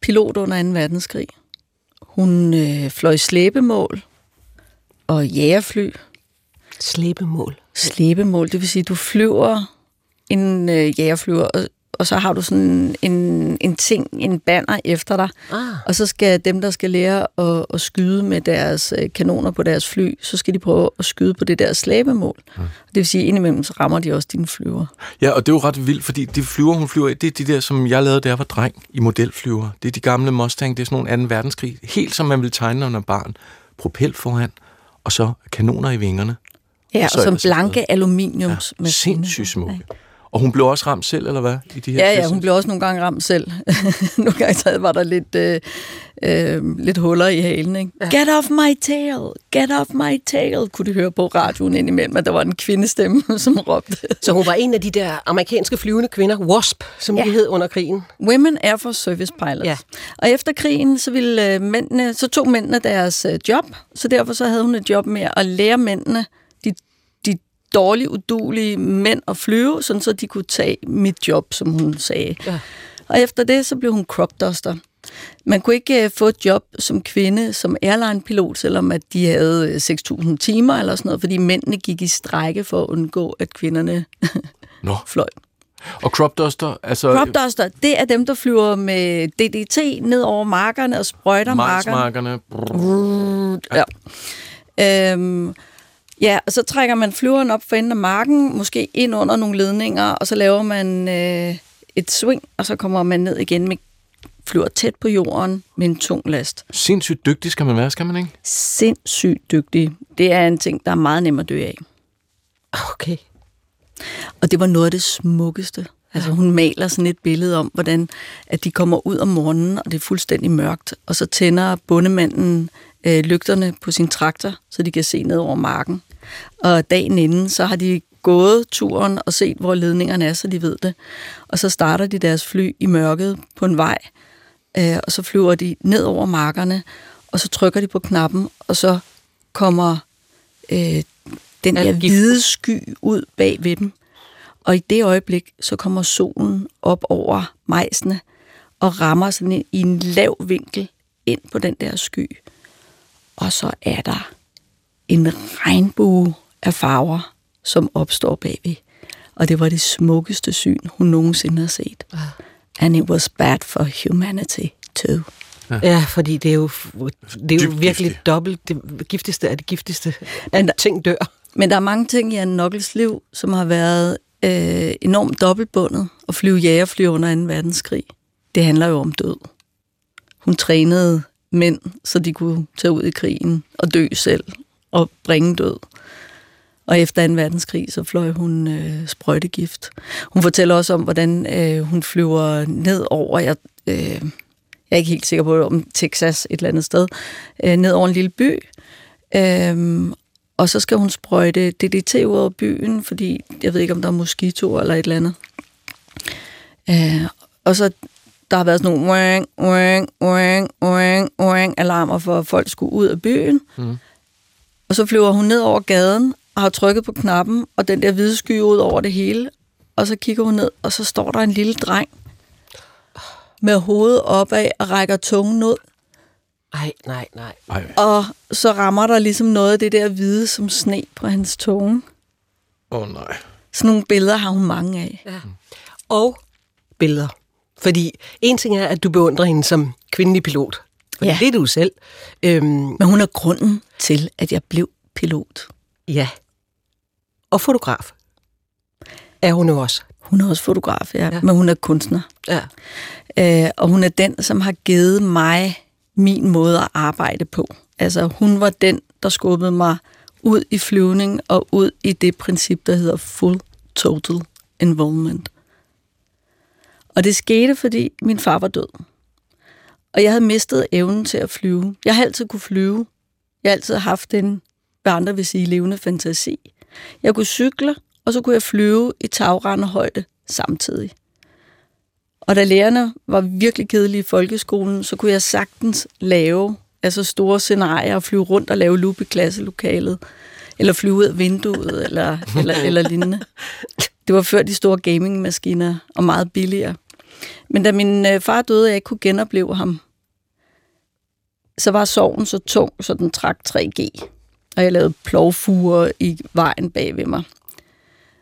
pilot under 2. verdenskrig. Hun øh, fløj slæbemål og jægerfly. Slæbemål? Slæbemål, det vil sige, du flyver en øh, jægerflyver, og og så har du sådan en, en ting, en banner efter dig. Ah. Og så skal dem, der skal lære at, at skyde med deres øh, kanoner på deres fly, så skal de prøve at skyde på det der slæbemål. Mm. Det vil sige, at indimellem så rammer de også dine flyver. Ja, og det er jo ret vildt, fordi de flyver, hun flyver det er de der, som jeg lavede, da jeg var dreng i modelflyver. Det er de gamle Mustang, det er sådan nogle 2. verdenskrig. Helt som man ville tegne, når man er barn. Propel foran, og så kanoner i vingerne. Ja, og, og som blanke aluminiums. Ja, sindssygt smukke. Og hun blev også ramt selv, eller hvad? I de her Ja, ja, hun blev også nogle gange ramt selv. nogle gange så var der lidt, øh, øh, lidt huller i halen. Ikke? Ja. Get off my tail! Get off my tail! Kunne du høre på radioen indimellem, at der var en kvindestemme, som råbte. Så hun var en af de der amerikanske flyvende kvinder, WASP, som ja. de hed under krigen. Women Air Force Service Pilots. Ja. Og efter krigen, så, ville, øh, mændene, så tog mændene deres øh, job, så derfor så havde hun et job med at lære mændene, de, de dårlige, udulige mænd at flyve, sådan så de kunne tage mit job, som hun sagde. Ja. Og efter det, så blev hun crop duster. Man kunne ikke uh, få et job som kvinde, som airline-pilot, selvom at de havde øh, 6.000 timer eller sådan noget, fordi mændene gik i strække for at undgå, at kvinderne Nå. fløj. Og crop duster, altså... Crop duster, det er dem, der flyver med DDT ned over markerne og sprøjter markerne. Majsmarkerne. Ja. Øhm, ja, og så trækker man flyveren op for enden af marken, måske ind under nogle ledninger, og så laver man øh, et swing, og så kommer man ned igen med flyver tæt på jorden med en tung last. Sindssygt dygtig skal man være, skal man ikke? Sindssygt dygtig. Det er en ting, der er meget nem at dø af. Okay. Og det var noget af det smukkeste. Altså hun maler sådan et billede om, hvordan at de kommer ud om morgenen, og det er fuldstændig mørkt, og så tænder bondemanden øh, lygterne på sin traktor, så de kan se ned over marken. Og dagen inden, så har de gået turen og set, hvor ledningerne er, så de ved det. Og så starter de deres fly i mørket på en vej, øh, og så flyver de ned over markerne, og så trykker de på knappen, og så kommer øh, den der hvide sky ud bag ved dem. Og i det øjeblik, så kommer solen op over majsene og rammer sådan en, i en lav vinkel ind på den der sky. Og så er der en regnbue af farver, som opstår bagved. Og det var det smukkeste syn, hun nogensinde har set. And it was bad for humanity too. Ja, fordi det er jo, det er jo virkelig giftigt. dobbelt. Det giftigste er det giftigste. At ting dør. Men der er mange ting i Anne Nokkels liv, som har været øh, enormt dobbeltbundet. At flyve jægerfly under 2. verdenskrig, det handler jo om død. Hun trænede mænd, så de kunne tage ud i krigen og dø selv og bringe død. Og efter 2. verdenskrig, så fløj hun øh, sprøjtegift. Hun fortæller også om, hvordan øh, hun flyver ned over, jeg, øh, jeg er ikke helt sikker på, om Texas et eller andet sted, øh, ned over en lille by. Øh, og så skal hun sprøjte DDT ud over byen, fordi jeg ved ikke, om der er moskitoer eller et eller andet. Øh, og så der har været sådan nogle wang, wang, wang, wang, wang, alarmer for, at folk skulle ud af byen. Mm. Og så flyver hun ned over gaden og har trykket på knappen, og den der hvide sky ud over det hele. Og så kigger hun ned, og så står der en lille dreng med hovedet opad og rækker tungen ud. Nej, nej, nej. Ej. Og så rammer der ligesom noget af det der hvide som sne på hans tunge. Åh oh, nej. Sådan nogle billeder har hun mange af. Ja. Og billeder. Fordi en ting er, at du beundrer hende som kvindelig pilot. Ja. det er du selv. Øhm, Men hun er grunden til, at jeg blev pilot. ja. Og fotograf. Er hun jo også. Hun er også fotograf, ja, Ja. ja. men hun er kunstner. Ja. Øh, og hun er den, som har givet mig min måde at arbejde på. Altså, hun var den, der skubbede mig ud i flyvning og ud i det princip, der hedder full total involvement. Og det skete, fordi min far var død. Og jeg havde mistet evnen til at flyve. Jeg har altid kunne flyve. Jeg har altid haft en, hvad andre vil sige, levende fantasi. Jeg kunne cykle, og så kunne jeg flyve i tagrende højde samtidig. Og da lærerne var virkelig kedelige i folkeskolen, så kunne jeg sagtens lave altså store scenarier og flyve rundt og lave loop i klasselokalet, eller flyve ud af vinduet, eller, eller, eller lignende. Det var før de store gamingmaskiner, og meget billigere. Men da min øh, far døde, og jeg ikke kunne genopleve ham, så var sorgen så tung, så den trak 3G. Og jeg lavede plovfuger i vejen bag ved mig.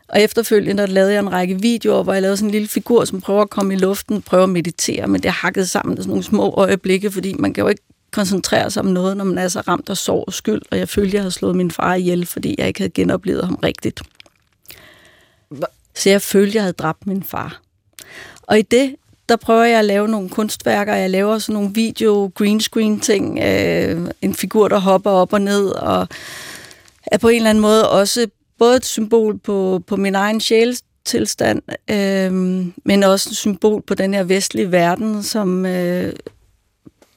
Og efterfølgende der lavede jeg en række videoer, hvor jeg lavede sådan en lille figur, som prøver at komme i luften, prøver at meditere, men det hakket sammen af sådan nogle små øjeblikke, fordi man kan jo ikke koncentrere sig om noget, når man er så ramt af sorg og skyld, og jeg følte, jeg havde slået min far ihjel, fordi jeg ikke havde genoplevet ham rigtigt. Så jeg følte, jeg havde dræbt min far. Og i det, der prøver jeg at lave nogle kunstværker. Jeg laver sådan nogle video, green screen ting, øh, en figur, der hopper op og ned, og er på en eller anden måde også både et symbol på, på min egen sjælstilstand, øh, men også et symbol på den her vestlige verden, som øh,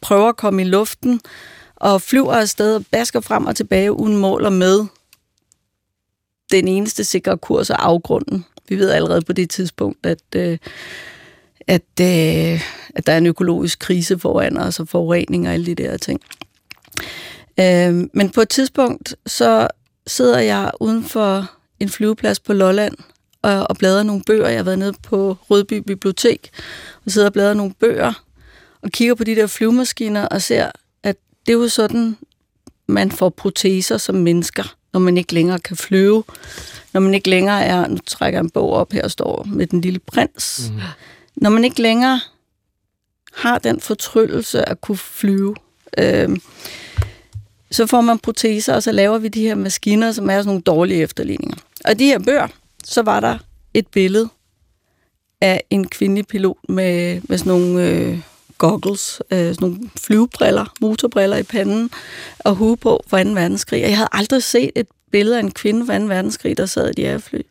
prøver at komme i luften og flyver afsted og basker frem og tilbage uden mål og med den eneste sikre kurs er afgrunden. Vi ved allerede på det tidspunkt, at, øh, at, øh, at der er en økologisk krise foran os og forurening og alle de der ting. Øh, men på et tidspunkt, så sidder jeg uden for en flyveplads på Lolland og, og bladrer nogle bøger. Jeg har været nede på Rødby Bibliotek og sidder og bladrer nogle bøger og kigger på de der flyvemaskiner og ser, at det er jo sådan, man får proteser som mennesker, når man ikke længere kan flyve. Når man ikke længere er, nu trækker jeg en bog op her, står med den lille prins. Mm. Når man ikke længere har den fortryllelse at kunne flyve, øh, så får man proteser, og så laver vi de her maskiner, som er sådan nogle dårlige efterligninger. Og de her bøger, så var der et billede af en kvindelig pilot med, med sådan nogle øh, goggles, øh, sådan nogle flyvebriller, motorbriller i panden og hue på for 2. verdenskrig. Og jeg havde aldrig set et billede af en kvinde fra 2. verdenskrig, der sad i de her fly.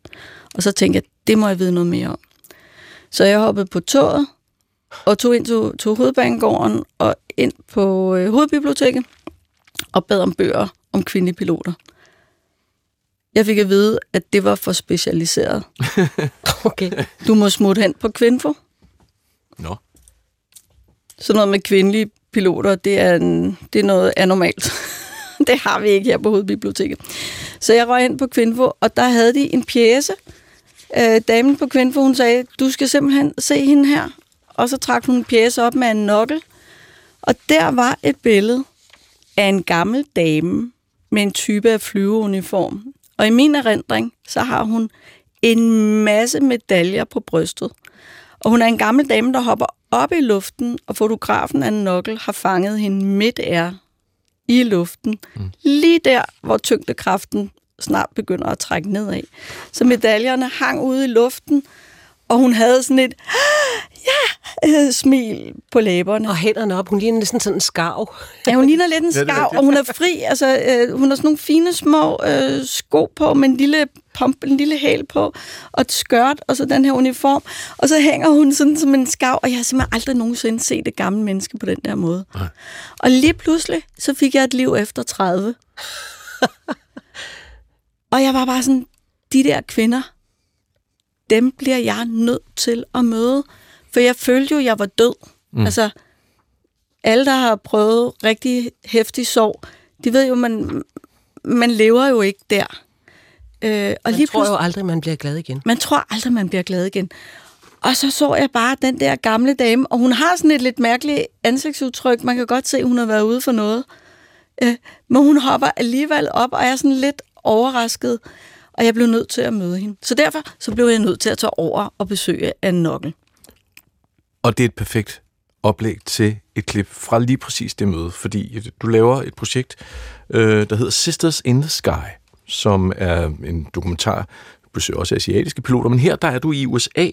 Og så tænkte jeg, det må jeg vide noget mere om. Så jeg hoppede på toget og tog ind til, til hovedbanegården og ind på øh, hovedbiblioteket og bad om bøger om kvindelige piloter. Jeg fik at vide, at det var for specialiseret. Okay. Du må smutte hen på Kvinfo. Nå. Sådan noget med kvindelige piloter, det er, en, det er noget anormalt. det har vi ikke her på Hovedbiblioteket. Så jeg røg ind på Kvinfo, og der havde de en pjæse. Øh, damen på Kvinfo, hun sagde, du skal simpelthen se hende her. Og så trak hun en pjæse op med en nokkel. Og der var et billede af en gammel dame med en type af flyveuniform. Og i min erindring, så har hun en masse medaljer på brystet. Og hun er en gammel dame, der hopper op i luften, og fotografen af Nokkel har fanget hende midt er i luften. Mm. Lige der, hvor tyngdekraften snart begynder at trække nedad. Så medaljerne hang ude i luften, og hun havde sådan et ja, øh, smil på læberne. Og hænderne op, hun ligner næsten sådan en skarv. Ja, hun ligner lidt en rigtigt. og hun er fri. Altså, øh, hun har sådan nogle fine små øh, sko på, med en lille pump, en lille hæl på, og et skørt, og så den her uniform. Og så hænger hun sådan som en skav, og jeg har simpelthen aldrig nogensinde set et gammelt menneske på den der måde. Nej. Og lige pludselig, så fik jeg et liv efter 30. og jeg var bare sådan, de der kvinder, dem bliver jeg nødt til at møde. For jeg følte jo, jeg var død. Mm. Altså, alle, der har prøvet rigtig hæftig sorg, de ved jo, man, man lever jo ikke der. Øh, og Jeg lige tror jo aldrig, man bliver glad igen. man tror aldrig, man bliver glad igen. Og så så jeg bare den der gamle dame, og hun har sådan et lidt mærkeligt ansigtsudtryk. Man kan godt se, at hun har været ude for noget. Øh, men hun hopper alligevel op, og er sådan lidt overrasket, og jeg blev nødt til at møde hende. Så derfor så blev jeg nødt til at tage over og besøge Anne Nokkel. Og det er et perfekt oplæg til et klip fra lige præcis det møde, fordi du laver et projekt, øh, der hedder Sisters in the Sky, som er en dokumentar, du besøger også asiatiske piloter, men her der er du i USA,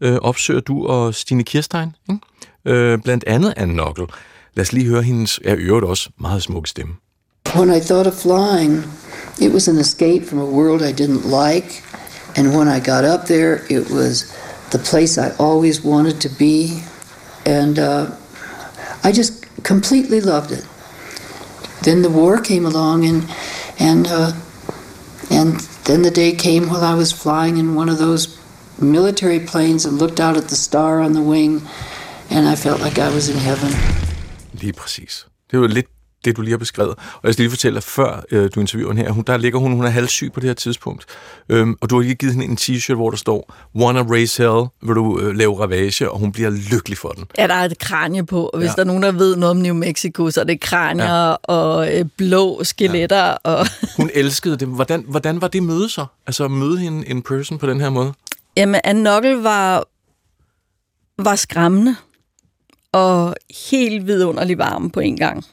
øh, opsøger du og Stine Kirstein, ikke? Øh, blandt andet Anne Nokkel. Lad os lige høre hendes, jeg øvrigt også meget smukke stemme. When I thought of flying, it was an escape from a world I didn't like. And when I got up there, it was the place I always wanted to be. And uh, I just completely loved it. Then the war came along, and and uh, and then the day came while I was flying in one of those military planes and looked out at the star on the wing, and I felt like I was in heaven. Lige præcis. Det jo lidt det, du lige har beskrevet. Og jeg skal lige fortælle, at før øh, du interviewer hende her, hun, der ligger hun, hun er halvsyg på det her tidspunkt. Øhm, og du har lige givet hende en t-shirt, hvor der står, Wanna raise hell, vil du øh, lave ravage, og hun bliver lykkelig for den. Ja, der er et kranje på, og hvis Ja. der er nogen, der ved noget om New Mexico, så er det kranier ja. og øh, blå skeletter. Ja. Og, Hun elskede det. Hvordan, hvordan var det møde så? Altså at møde hende in person på den her måde? Jamen, Anne Nokkel var, var skræmmende og helt vidunderlig varm på en gang.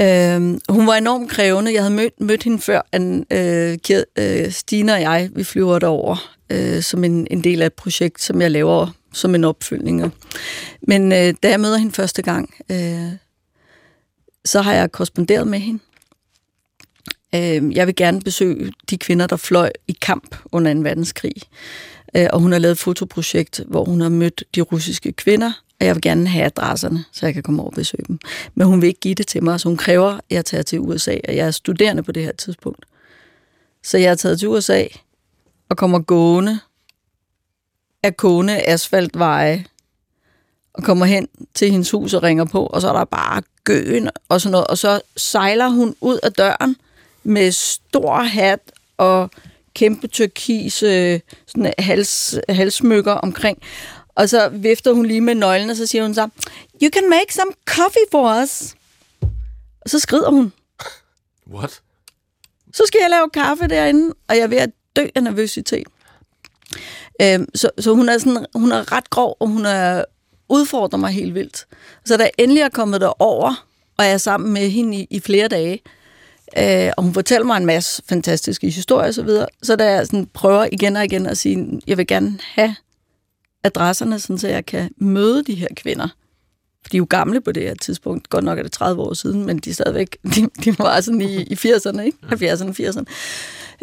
Øhm, hun var enormt krævende. Jeg havde mødt, mødt hende før, en, øh, øh, Stine og jeg, vi flyver derover øh, som en, en del af et projekt, som jeg laver som en opfølgning. Men øh, da jeg møder hende første gang, øh, så har jeg korresponderet med hende. Øh, jeg vil gerne besøge de kvinder, der fløj i kamp under 2. verdenskrig. Øh, og hun har lavet et fotoprojekt, hvor hun har mødt de russiske kvinder, og jeg vil gerne have adresserne, så jeg kan komme over og besøge dem. Men hun vil ikke give det til mig, så hun kræver, at jeg tager til USA, og jeg er studerende på det her tidspunkt. Så jeg er taget til USA og kommer gående af kone asfaltveje og kommer hen til hendes hus og ringer på, og så er der bare gøen og sådan noget, og så sejler hun ud af døren med stor hat og kæmpe turkise sådan hals, halssmykker omkring. Og så vifter hun lige med nøglen, og så siger hun så, You can make some coffee for us. Og så skrider hun. What? Så skal jeg lave kaffe derinde, og jeg er ved at dø af nervøsitet. Øhm, så, så hun er sådan, hun er ret grov, og hun er udfordrer mig helt vildt. Så da jeg endelig er kommet derover, og jeg er sammen med hende i, i flere dage, øh, og hun fortæller mig en masse fantastiske historier osv., så, videre, så da jeg sådan prøver igen og igen at sige, jeg vil gerne have adresserne, sådan så jeg kan møde de her kvinder. For de er jo gamle på det her tidspunkt. Godt nok er det 30 år siden, men de er stadigvæk, de, de var sådan i, i 80'erne, ikke? 70'erne, 80'erne.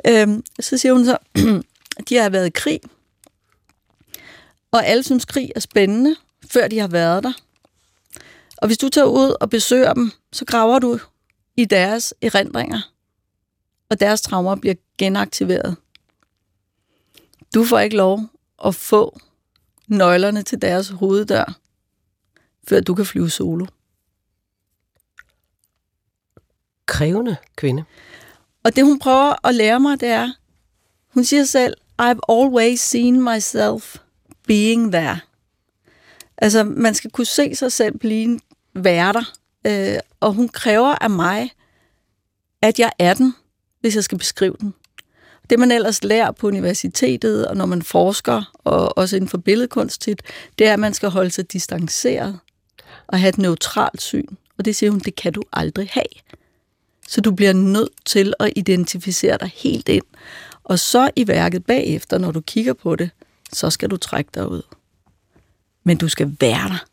Øhm, så siger hun så, de har været i krig, og alle synes, krig er spændende, før de har været der. Og hvis du tager ud og besøger dem, så graver du i deres erindringer, og deres traumer bliver genaktiveret. Du får ikke lov at få nøglerne til deres hoveddør, før du kan flyve solo. Krævende kvinde. Og det, hun prøver at lære mig, det er, hun siger selv, I've always seen myself being there. Altså, man skal kunne se sig selv blive være der. Øh, og hun kræver af mig, at jeg er den, hvis jeg skal beskrive den. Det, man ellers lærer på universitetet, og når man forsker, og også inden for billedkunst tit, det er, at man skal holde sig distanceret og have et neutralt syn. Og det siger hun, det kan du aldrig have. Så du bliver nødt til at identificere dig helt ind. Og så i værket bagefter, når du kigger på det, så skal du trække dig ud. Men du skal være der.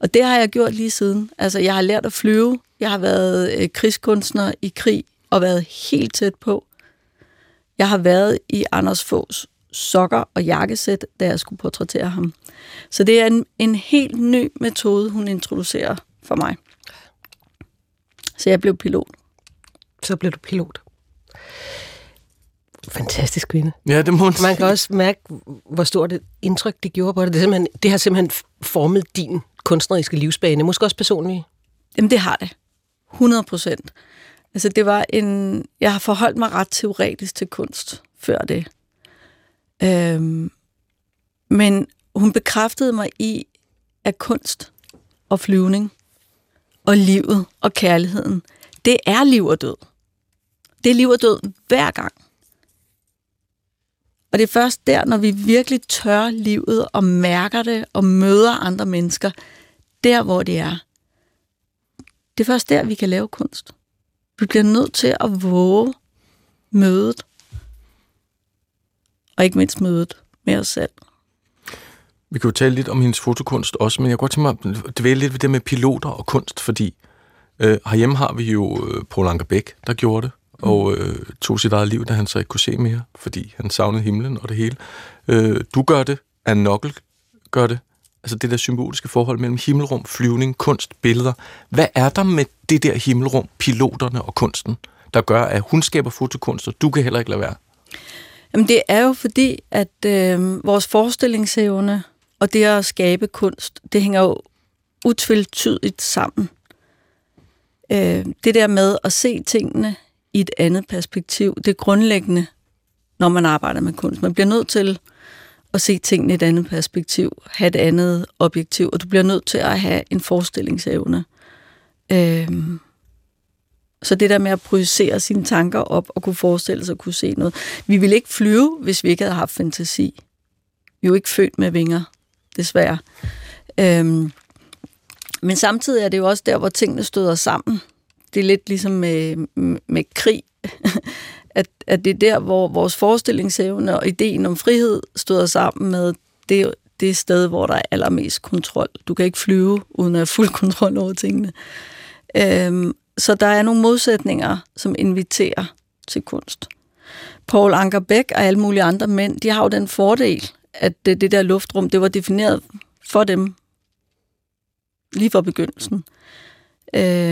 Og det har jeg gjort lige siden. Altså, jeg har lært at flyve. Jeg har været øh, krigskunstner i krig og været helt tæt på. Jeg har været i Anders Fås sokker og jakkesæt, da jeg skulle portrættere ham. Så det er en, en helt ny metode, hun introducerer for mig. Så jeg blev pilot. Så blev du pilot. Fantastisk kvinde. Ja, det må man Man kan også mærke, hvor stort et indtryk det gjorde på dig. Det, er simpelthen, det har simpelthen formet din kunstneriske livsbane, måske også personligt. Jamen, det har det. 100 procent. Altså, det var en... Jeg har forholdt mig ret teoretisk til kunst før det. Øhm, men hun bekræftede mig i, at kunst og flyvning og livet og kærligheden, det er liv og død. Det er liv og død hver gang. Og det er først der, når vi virkelig tør livet og mærker det og møder andre mennesker, der hvor det er. Det er først der, vi kan lave kunst. Vi bliver nødt til at våge mødet. Og ikke mindst mødet med os selv. Vi kan jo tale lidt om hendes fotokunst også, men jeg kunne godt tænke mig at dvæle lidt ved det med piloter og kunst, fordi øh, herhjemme har vi jo øh, Paul Anker Bæk, der gjorde det, Mm. og øh, tog sit eget liv, da han så ikke kunne se mere, fordi han savnede himlen og det hele. Øh, du gør det, Anne Nokkel gør det, altså det der symboliske forhold mellem himmelrum, flyvning, kunst, billeder. Hvad er der med det der himmelrum, piloterne og kunsten, der gør, at hun skaber fotokunst, og du kan heller ikke lade være? Jamen det er jo fordi, at øh, vores forestillingsevne og det at skabe kunst, det hænger jo utvetydigt sammen. Øh, det der med at se tingene i et andet perspektiv, det er grundlæggende, når man arbejder med kunst. Man bliver nødt til at se tingene i et andet perspektiv, have et andet objektiv, og du bliver nødt til at have en forestillingsevne. Øhm, så det der med at projicere sine tanker op og kunne forestille sig at kunne se noget. Vi ville ikke flyve, hvis vi ikke havde haft fantasi. Vi er jo ikke født med vinger, desværre. Øhm, men samtidig er det jo også der, hvor tingene støder sammen. Det er lidt ligesom med, med krig, at, at det er der, hvor vores forestillingsevne og ideen om frihed støder sammen med det, det sted, hvor der er allermest kontrol. Du kan ikke flyve uden at have fuld kontrol over tingene. Øhm, så der er nogle modsætninger, som inviterer til kunst. Paul Anker Beck og alle mulige andre mænd, de har jo den fordel, at det, det der luftrum, det var defineret for dem lige fra begyndelsen. Øh,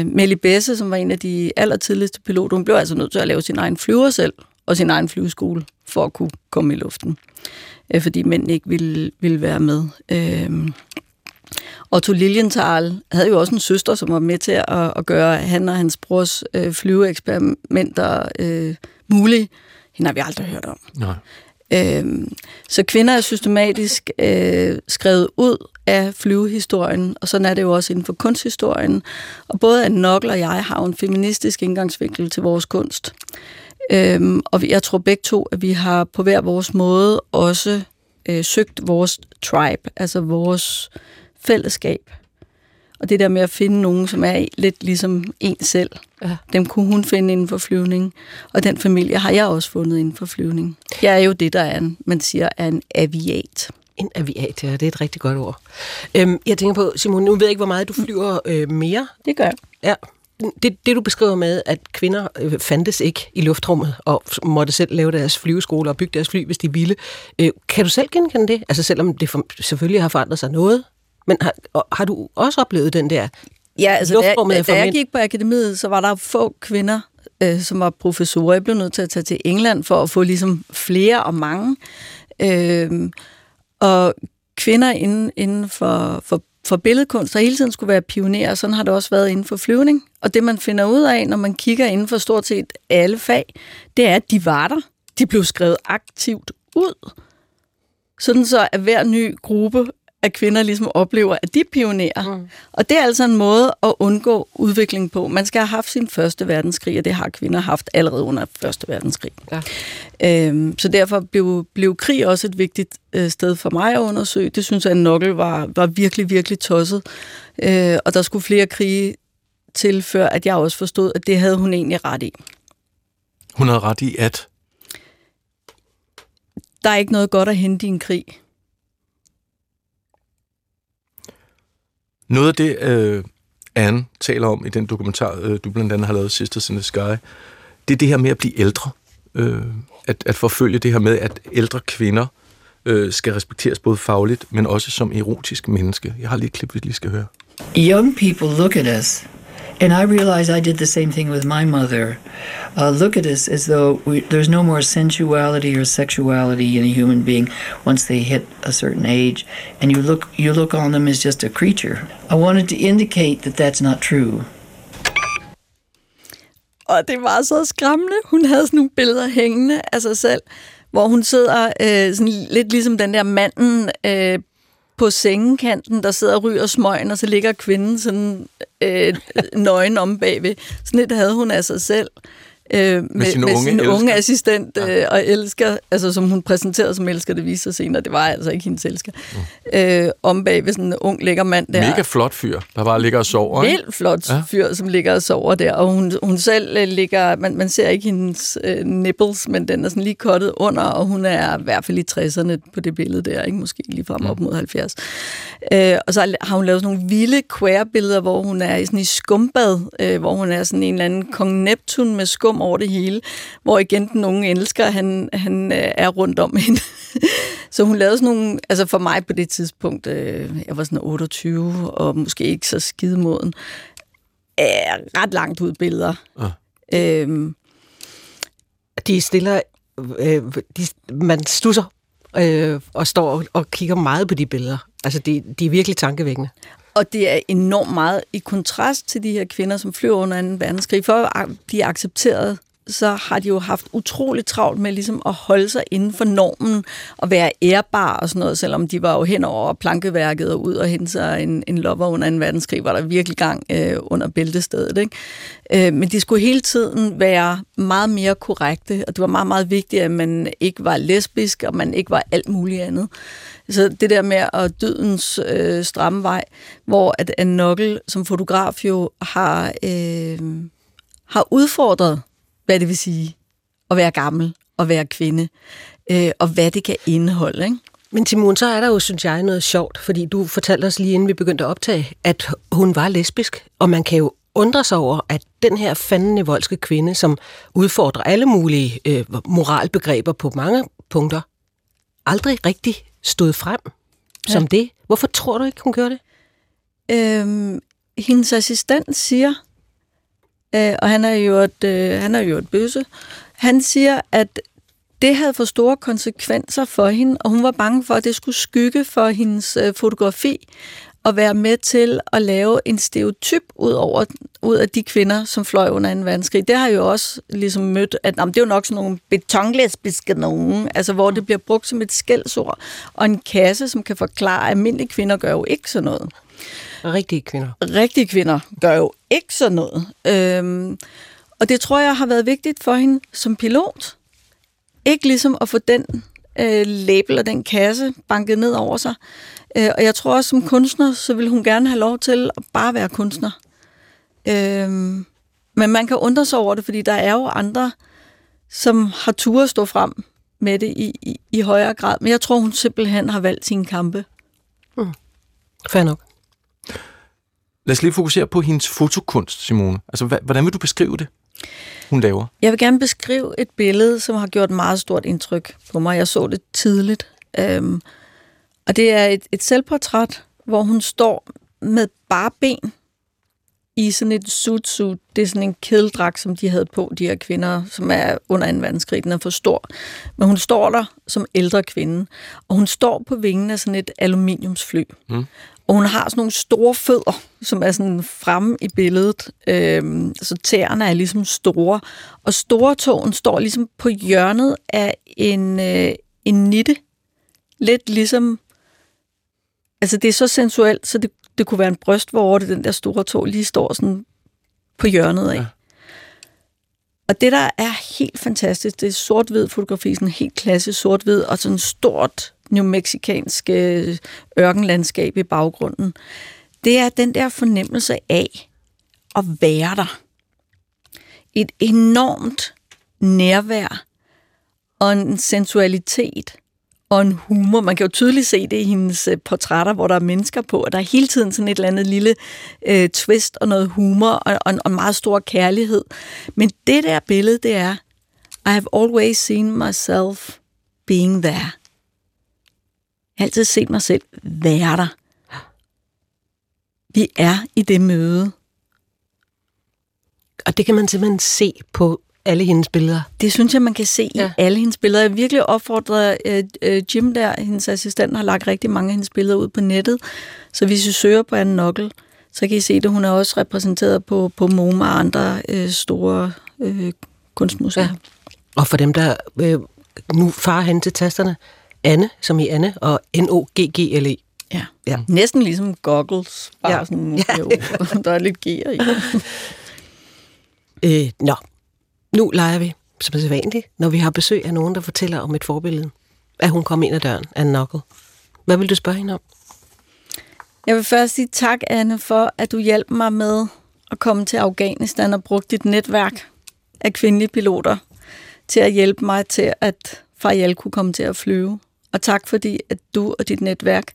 Melly Besse, som var en af de allertidligste piloter, hun blev altså nødt til at lave sin egen flyver selv, og sin egen flyveskole, for at kunne komme i luften. Øh, fordi mænd ikke ville, ville være med. Øh, Otto Lilienthal havde jo også en søster, som var med til at, at gøre han og hans brors øh, flyveeksperimenter øh, mulige. Hende har vi aldrig hørt om. Nej. Øhm, så kvinder er systematisk øh, skrevet ud af flyvehistorien, og sådan er det jo også inden for kunsthistorien. Og både Anne Nokkel og jeg har en feministisk indgangsvinkel til vores kunst. Øhm, og jeg tror begge to, at vi har på hver vores måde også øh, søgt vores tribe, altså vores fællesskab. Og det der med at finde nogen, som er lidt ligesom en selv, ja. dem kunne hun finde inden for flyvning. Og den familie har jeg også fundet inden for flyvning. Jeg er jo det, der er en, man siger, er en aviat. En aviat, ja, det er et rigtig godt ord. Øhm, jeg tænker på, Simon, nu ved jeg ikke, hvor meget du flyver øh, mere. Det gør jeg. Ja, det, det du beskriver med, at kvinder øh, fandtes ikke i luftrummet og måtte selv lave deres flyveskole og bygge deres fly, hvis de ville. Øh, kan du selv genkende det? Altså selvom det for, selvfølgelig har forandret sig noget, men har, har du også oplevet den der Ja, altså da, da, da jeg gik på akademiet, så var der få kvinder, øh, som var professorer. Jeg blev nødt til at tage til England for at få ligesom flere og mange. Øh, og kvinder inden, inden for, for, for billedkunst har hele tiden skulle være pionerer, sådan har det også været inden for flyvning. Og det man finder ud af, når man kigger inden for stort set alle fag, det er, at de var der. De blev skrevet aktivt ud. Sådan så, at hver ny gruppe at kvinder ligesom oplever, at de er pionerer. Mm. Og det er altså en måde at undgå udvikling på. Man skal have haft sin første verdenskrig, og det har kvinder haft allerede under første verdenskrig. Ja. Øhm, så derfor blev, blev krig også et vigtigt øh, sted for mig at undersøge. Det synes jeg, at Nokkel var, var virkelig, virkelig tosset. Øh, og der skulle flere krige til, før at jeg også forstod, at det havde hun egentlig ret i. Hun havde ret i at? Der er ikke noget godt at hente i en krig. Noget af det, øh, Anne taler om i den dokumentar, øh, du blandt andet har lavet, Sisters in the Sky, det er det her med at blive ældre. Øh, at, at forfølge det her med, at ældre kvinder øh, skal respekteres både fagligt, men også som erotisk menneske. Jeg har lige et klip, vi lige skal høre. Young people look at us And I realized I did the same thing with my mother. Uh, look at us as though we, there's no more sensuality or sexuality in a human being once they hit a certain age, and you look you look on them as just a creature. I wanted to indicate that that's not true. Og det var så skræmmende. Hun havde sådan nogle billeder hængende af sig selv, hvor hun sidder øh, sådan lidt ligesom den der manden øh, på sengekanten, der sidder og ryger smøgen, og så ligger kvinden sådan øh, nøgen om bagved. Sådan et havde hun af sig selv øh, med, med sin, med unge, sin unge assistent ja. øh, og elsker, altså som hun præsenterede som elsker, det viser sig senere, det var altså ikke hendes elsker, mm. øh, om bag ved sådan en ung lækker mand der. Mega flot fyr, der bare ligger og sover. Vildt flot ja. fyr, som ligger og sover der, og hun, hun selv øh, ligger, man, man ser ikke hendes øh, nipples, men den er sådan lige kottet under, og hun er i hvert fald i 60'erne på det billede der, ikke? måske lige frem op mm. mod 70. Øh, og så har hun lavet sådan nogle vilde queer-billeder, hvor hun er i sådan i skumbad, øh, hvor hun er sådan en eller anden kong Neptun med skum over det hele, hvor igen den unge elsker, han, han øh, er rundt om hende. så hun lavede sådan nogle, altså for mig på det tidspunkt, øh, jeg var sådan 28, og måske ikke så skidemoden, øh, ret langt ud billeder. Ah. Øhm, de stiller, øh, de, man stusser øh, og står og kigger meget på de billeder. Altså, de, de er virkelig tankevækkende. Og det er enormt meget i kontrast til de her kvinder, som flyver under 2. verdenskrig. For at blive accepteret, så har de jo haft utrolig travlt med ligesom at holde sig inden for normen og være ærbare og sådan noget, selvom de var jo hen over plankeværket og ud og hente sig en, en lover under 2. verdenskrig, var der virkelig gang øh, under bæltestedet. Ikke? Øh, men de skulle hele tiden være meget mere korrekte, og det var meget, meget vigtigt, at man ikke var lesbisk, og man ikke var alt muligt andet. Så det der med at dødens øh, stramme vej, hvor at en Nokkel som fotograf jo har, øh, har udfordret, hvad det vil sige at være gammel og være kvinde, øh, og hvad det kan indeholde. Ikke? Men Timon, så er der jo, synes jeg, noget sjovt, fordi du fortalte os lige inden vi begyndte at optage, at hun var lesbisk, og man kan jo undre sig over, at den her fandende voldske kvinde, som udfordrer alle mulige øh, moralbegreber på mange punkter, aldrig rigtig stod frem ja. som det. Hvorfor tror du ikke, hun gør det? Øhm, hendes assistent siger, øh, og han er jo et, øh, han er jo et bøsse, han siger, at det havde for store konsekvenser for hende, og hun var bange for, at det skulle skygge for hendes øh, fotografi og være med til at lave en stereotyp ud, over, ud af de kvinder, som fløj under en verdenskrig. Det har jo også ligesom mødt, at jamen, det er jo nok sådan nogle betonlesbiske nogen, altså hvor det bliver brugt som et skældsord, og en kasse, som kan forklare, at almindelige kvinder gør jo ikke sådan noget. Rigtige kvinder. Rigtige kvinder gør jo ikke sådan noget. Øhm, og det tror jeg har været vigtigt for hende som pilot. Ikke ligesom at få den øh, label og den kasse banket ned over sig. Øh, og jeg tror også, som kunstner, så vil hun gerne have lov til at bare være kunstner. Øh, men man kan undre sig over det, fordi der er jo andre, som har tur at stå frem med det i, i, i højere grad. Men jeg tror, hun simpelthen har valgt sine kampe. Mm. Fair nok. Lad os lige fokusere på hendes fotokunst, Simone. Altså, hvordan vil du beskrive det, hun laver? Jeg vil gerne beskrive et billede, som har gjort meget stort indtryk på mig. Jeg så det tidligt. Øhm, og det er et, et selvportræt, hvor hun står med bare ben i sådan et suit suit. Det er sådan en kedeldragt, som de havde på, de her kvinder, som er under en verdenskrig. Den er for stor. Men hun står der som ældre kvinde, og hun står på vingen af sådan et aluminiumsfly. Mm. Og hun har sådan nogle store fødder, som er sådan fremme i billedet. Øhm, så tæerne er ligesom store. Og store tåen står ligesom på hjørnet af en, øh, en nitte. Lidt ligesom... Altså, det er så sensuelt, så det, det kunne være en bryst, hvor det den der store tå lige står sådan på hjørnet af. Ja. Og det, der er helt fantastisk, det er sort-hvid fotografi, sådan helt klassisk sort-hvid, og sådan stort New mexicanske øh, ørkenlandskab i baggrunden. Det er den der fornemmelse af at være der. Et enormt nærvær og en sensualitet og en humor. Man kan jo tydeligt se det i hendes øh, portrætter, hvor der er mennesker på, og der er hele tiden sådan et eller andet lille øh, twist og noget humor og, og, og en meget stor kærlighed. Men det der billede, det er, I have always seen myself being there. Jeg har altid set mig selv være der. Vi er i det møde. Og det kan man simpelthen se på alle hendes billeder. Det synes jeg, man kan se ja. i alle hendes billeder. Jeg virkelig opfordrer uh, Jim der, hendes assistent, har lagt rigtig mange af hendes billeder ud på nettet. Så hvis I søger på Anne Nokkel, så kan I se det. Hun er også repræsenteret på, på MoMA og andre uh, store uh, kunstmuseer. Ja. Og for dem, der uh, nu farer hen til tasterne, Anne, som i Anne, og N-O-G-G-L-E. Ja. ja, næsten ligesom goggles, bare ja. sådan, ja. jo, der er lidt G'er i. øh, nå, nu leger vi, som er vanligt, når vi har besøg af nogen, der fortæller om et forbillede. At hun kom ind ad døren, Anne Knuckle. Hvad vil du spørge hende om? Jeg vil først sige tak, Anne, for at du hjalp mig med at komme til Afghanistan og bruge dit netværk af kvindelige piloter til at hjælpe mig til, at Fariel kunne komme til at flyve. Og tak fordi, at du og dit netværk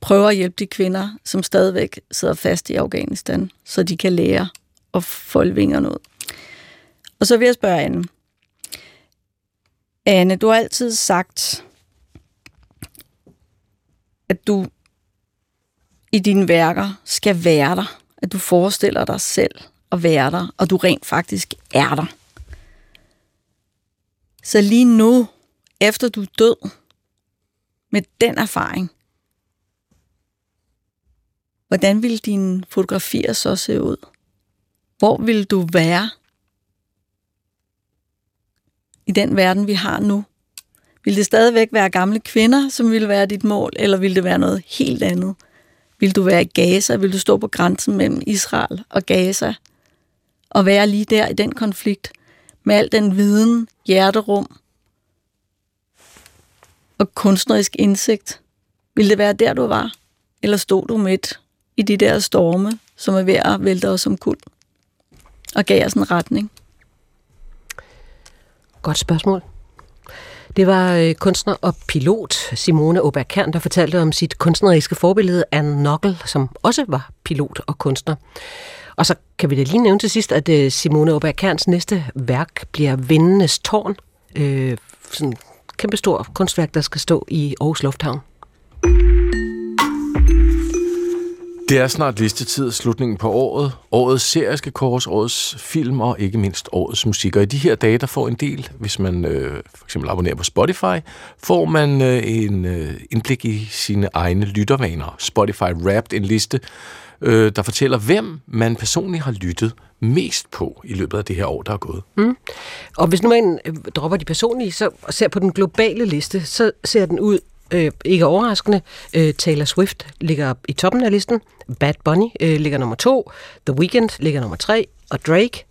prøver at hjælpe de kvinder, som stadigvæk sidder fast i Afghanistan, så de kan lære at folde vingerne ud. Og så vil jeg spørge Anne. Anne, du har altid sagt, at du i dine værker skal være der. At du forestiller dig selv at være der, og du rent faktisk er der. Så lige nu, efter du er død, med den erfaring, hvordan vil dine fotografier så se ud? Hvor vil du være i den verden, vi har nu? Vil det stadigvæk være gamle kvinder, som vil være dit mål, eller vil det være noget helt andet? Vil du være i Gaza? Vil du stå på grænsen mellem Israel og Gaza? Og være lige der i den konflikt, med al den viden, hjerterum og kunstnerisk indsigt? Vil det være der, du var? Eller stod du midt i de der storme, som er ved at vælte os som kul? Og gav os en retning? Godt spørgsmål. Det var øh, kunstner og pilot Simone Oberkern, der fortalte om sit kunstneriske forbillede Anne Nockel, som også var pilot og kunstner. Og så kan vi da lige nævne til sidst, at øh, Simone Oberkerns næste værk bliver Vindenes Tårn. Øh, sådan kæmpestor kunstværk, der skal stå i Aarhus Lufthavn. Det er snart listetid, slutningen på året. Årets serie skal kores, årets film og ikke mindst årets musik. Og i de her dage, der får en del, hvis man øh, for eksempel abonnerer på Spotify, får man øh, en øh, indblik i sine egne lyttervaner. Spotify Wrapped, en liste, øh, der fortæller, hvem man personligt har lyttet mest på i løbet af det her år, der er gået. Mm. Og hvis nu man øh, dropper de personlige, så og ser på den globale liste, så ser den ud øh, ikke overraskende. Øh, Taylor Swift ligger i toppen af listen. Bad Bunny øh, ligger nummer to. The Weeknd ligger nummer tre. Og Drake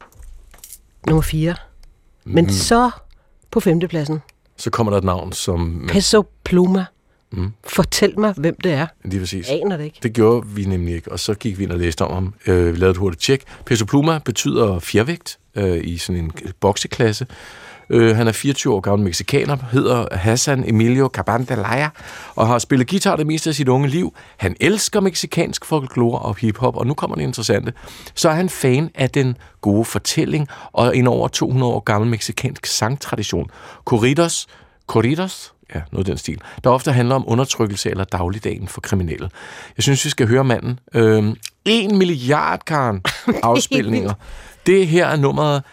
nummer fire. Men Mm. så på femtepladsen. Så kommer der et navn, som... Peso Pluma. Mm. Fortæl mig, hvem det er. Lige præcis. Jeg aner det ikke. Det gjorde vi nemlig ikke, og så gik vi ind og læste om ham. Øh, vi lavede et hurtigt tjek. Peso Pluma betyder fjervægt øh, i sådan en bokseklasse. Øh, han er 24 år gammel meksikaner, hedder Hassan Emilio Cabandelaya, og har spillet guitar det meste af sit unge liv. Han elsker meksikansk folklore og hiphop, og nu kommer det interessante. Så er han fan af den gode fortælling og en over 200 år gammel meksikansk sangtradition. Corridos, corridos, ja, noget af den stil, der ofte handler om undertrykkelse eller dagligdagen for kriminelle. Jeg synes, vi skal høre manden. Øhm, en milliard, Karen, afspilninger. Det her er nummeret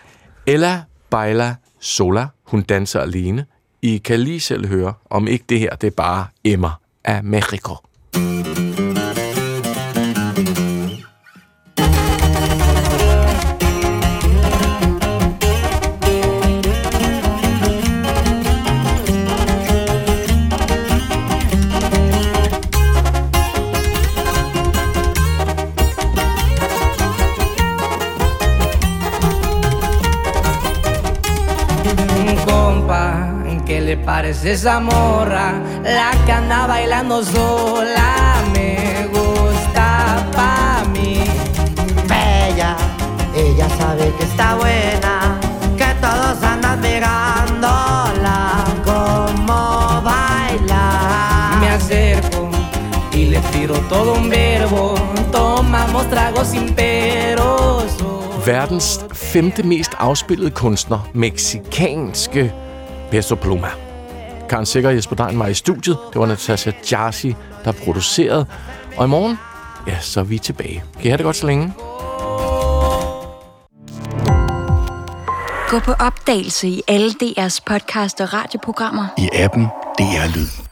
Ella Baila Sola. Hun danser alene. I kan lige selv høre, om ikke det her, det er bare Emma af Mexico. Le parece esa morra? La que anda bailando sola me gusta pa' mí. Bella, ella sabe que está buena, que todos andan pegándola como baila. Me acerco y le tiro todo un verbo. Tomamos tragos sin peros. Verdens femte mest afspillede kunstner, meksikanske Peso Pluma. Karen Sikker og Jesper Dein var i studiet. Det var Natasha Jarsi, der producerede. Og i morgen, ja, så er vi tilbage. Kan I have det godt så længe? Gå på opdagelse i alle DR's podcast og radioprogrammer. I appen DR Lyd.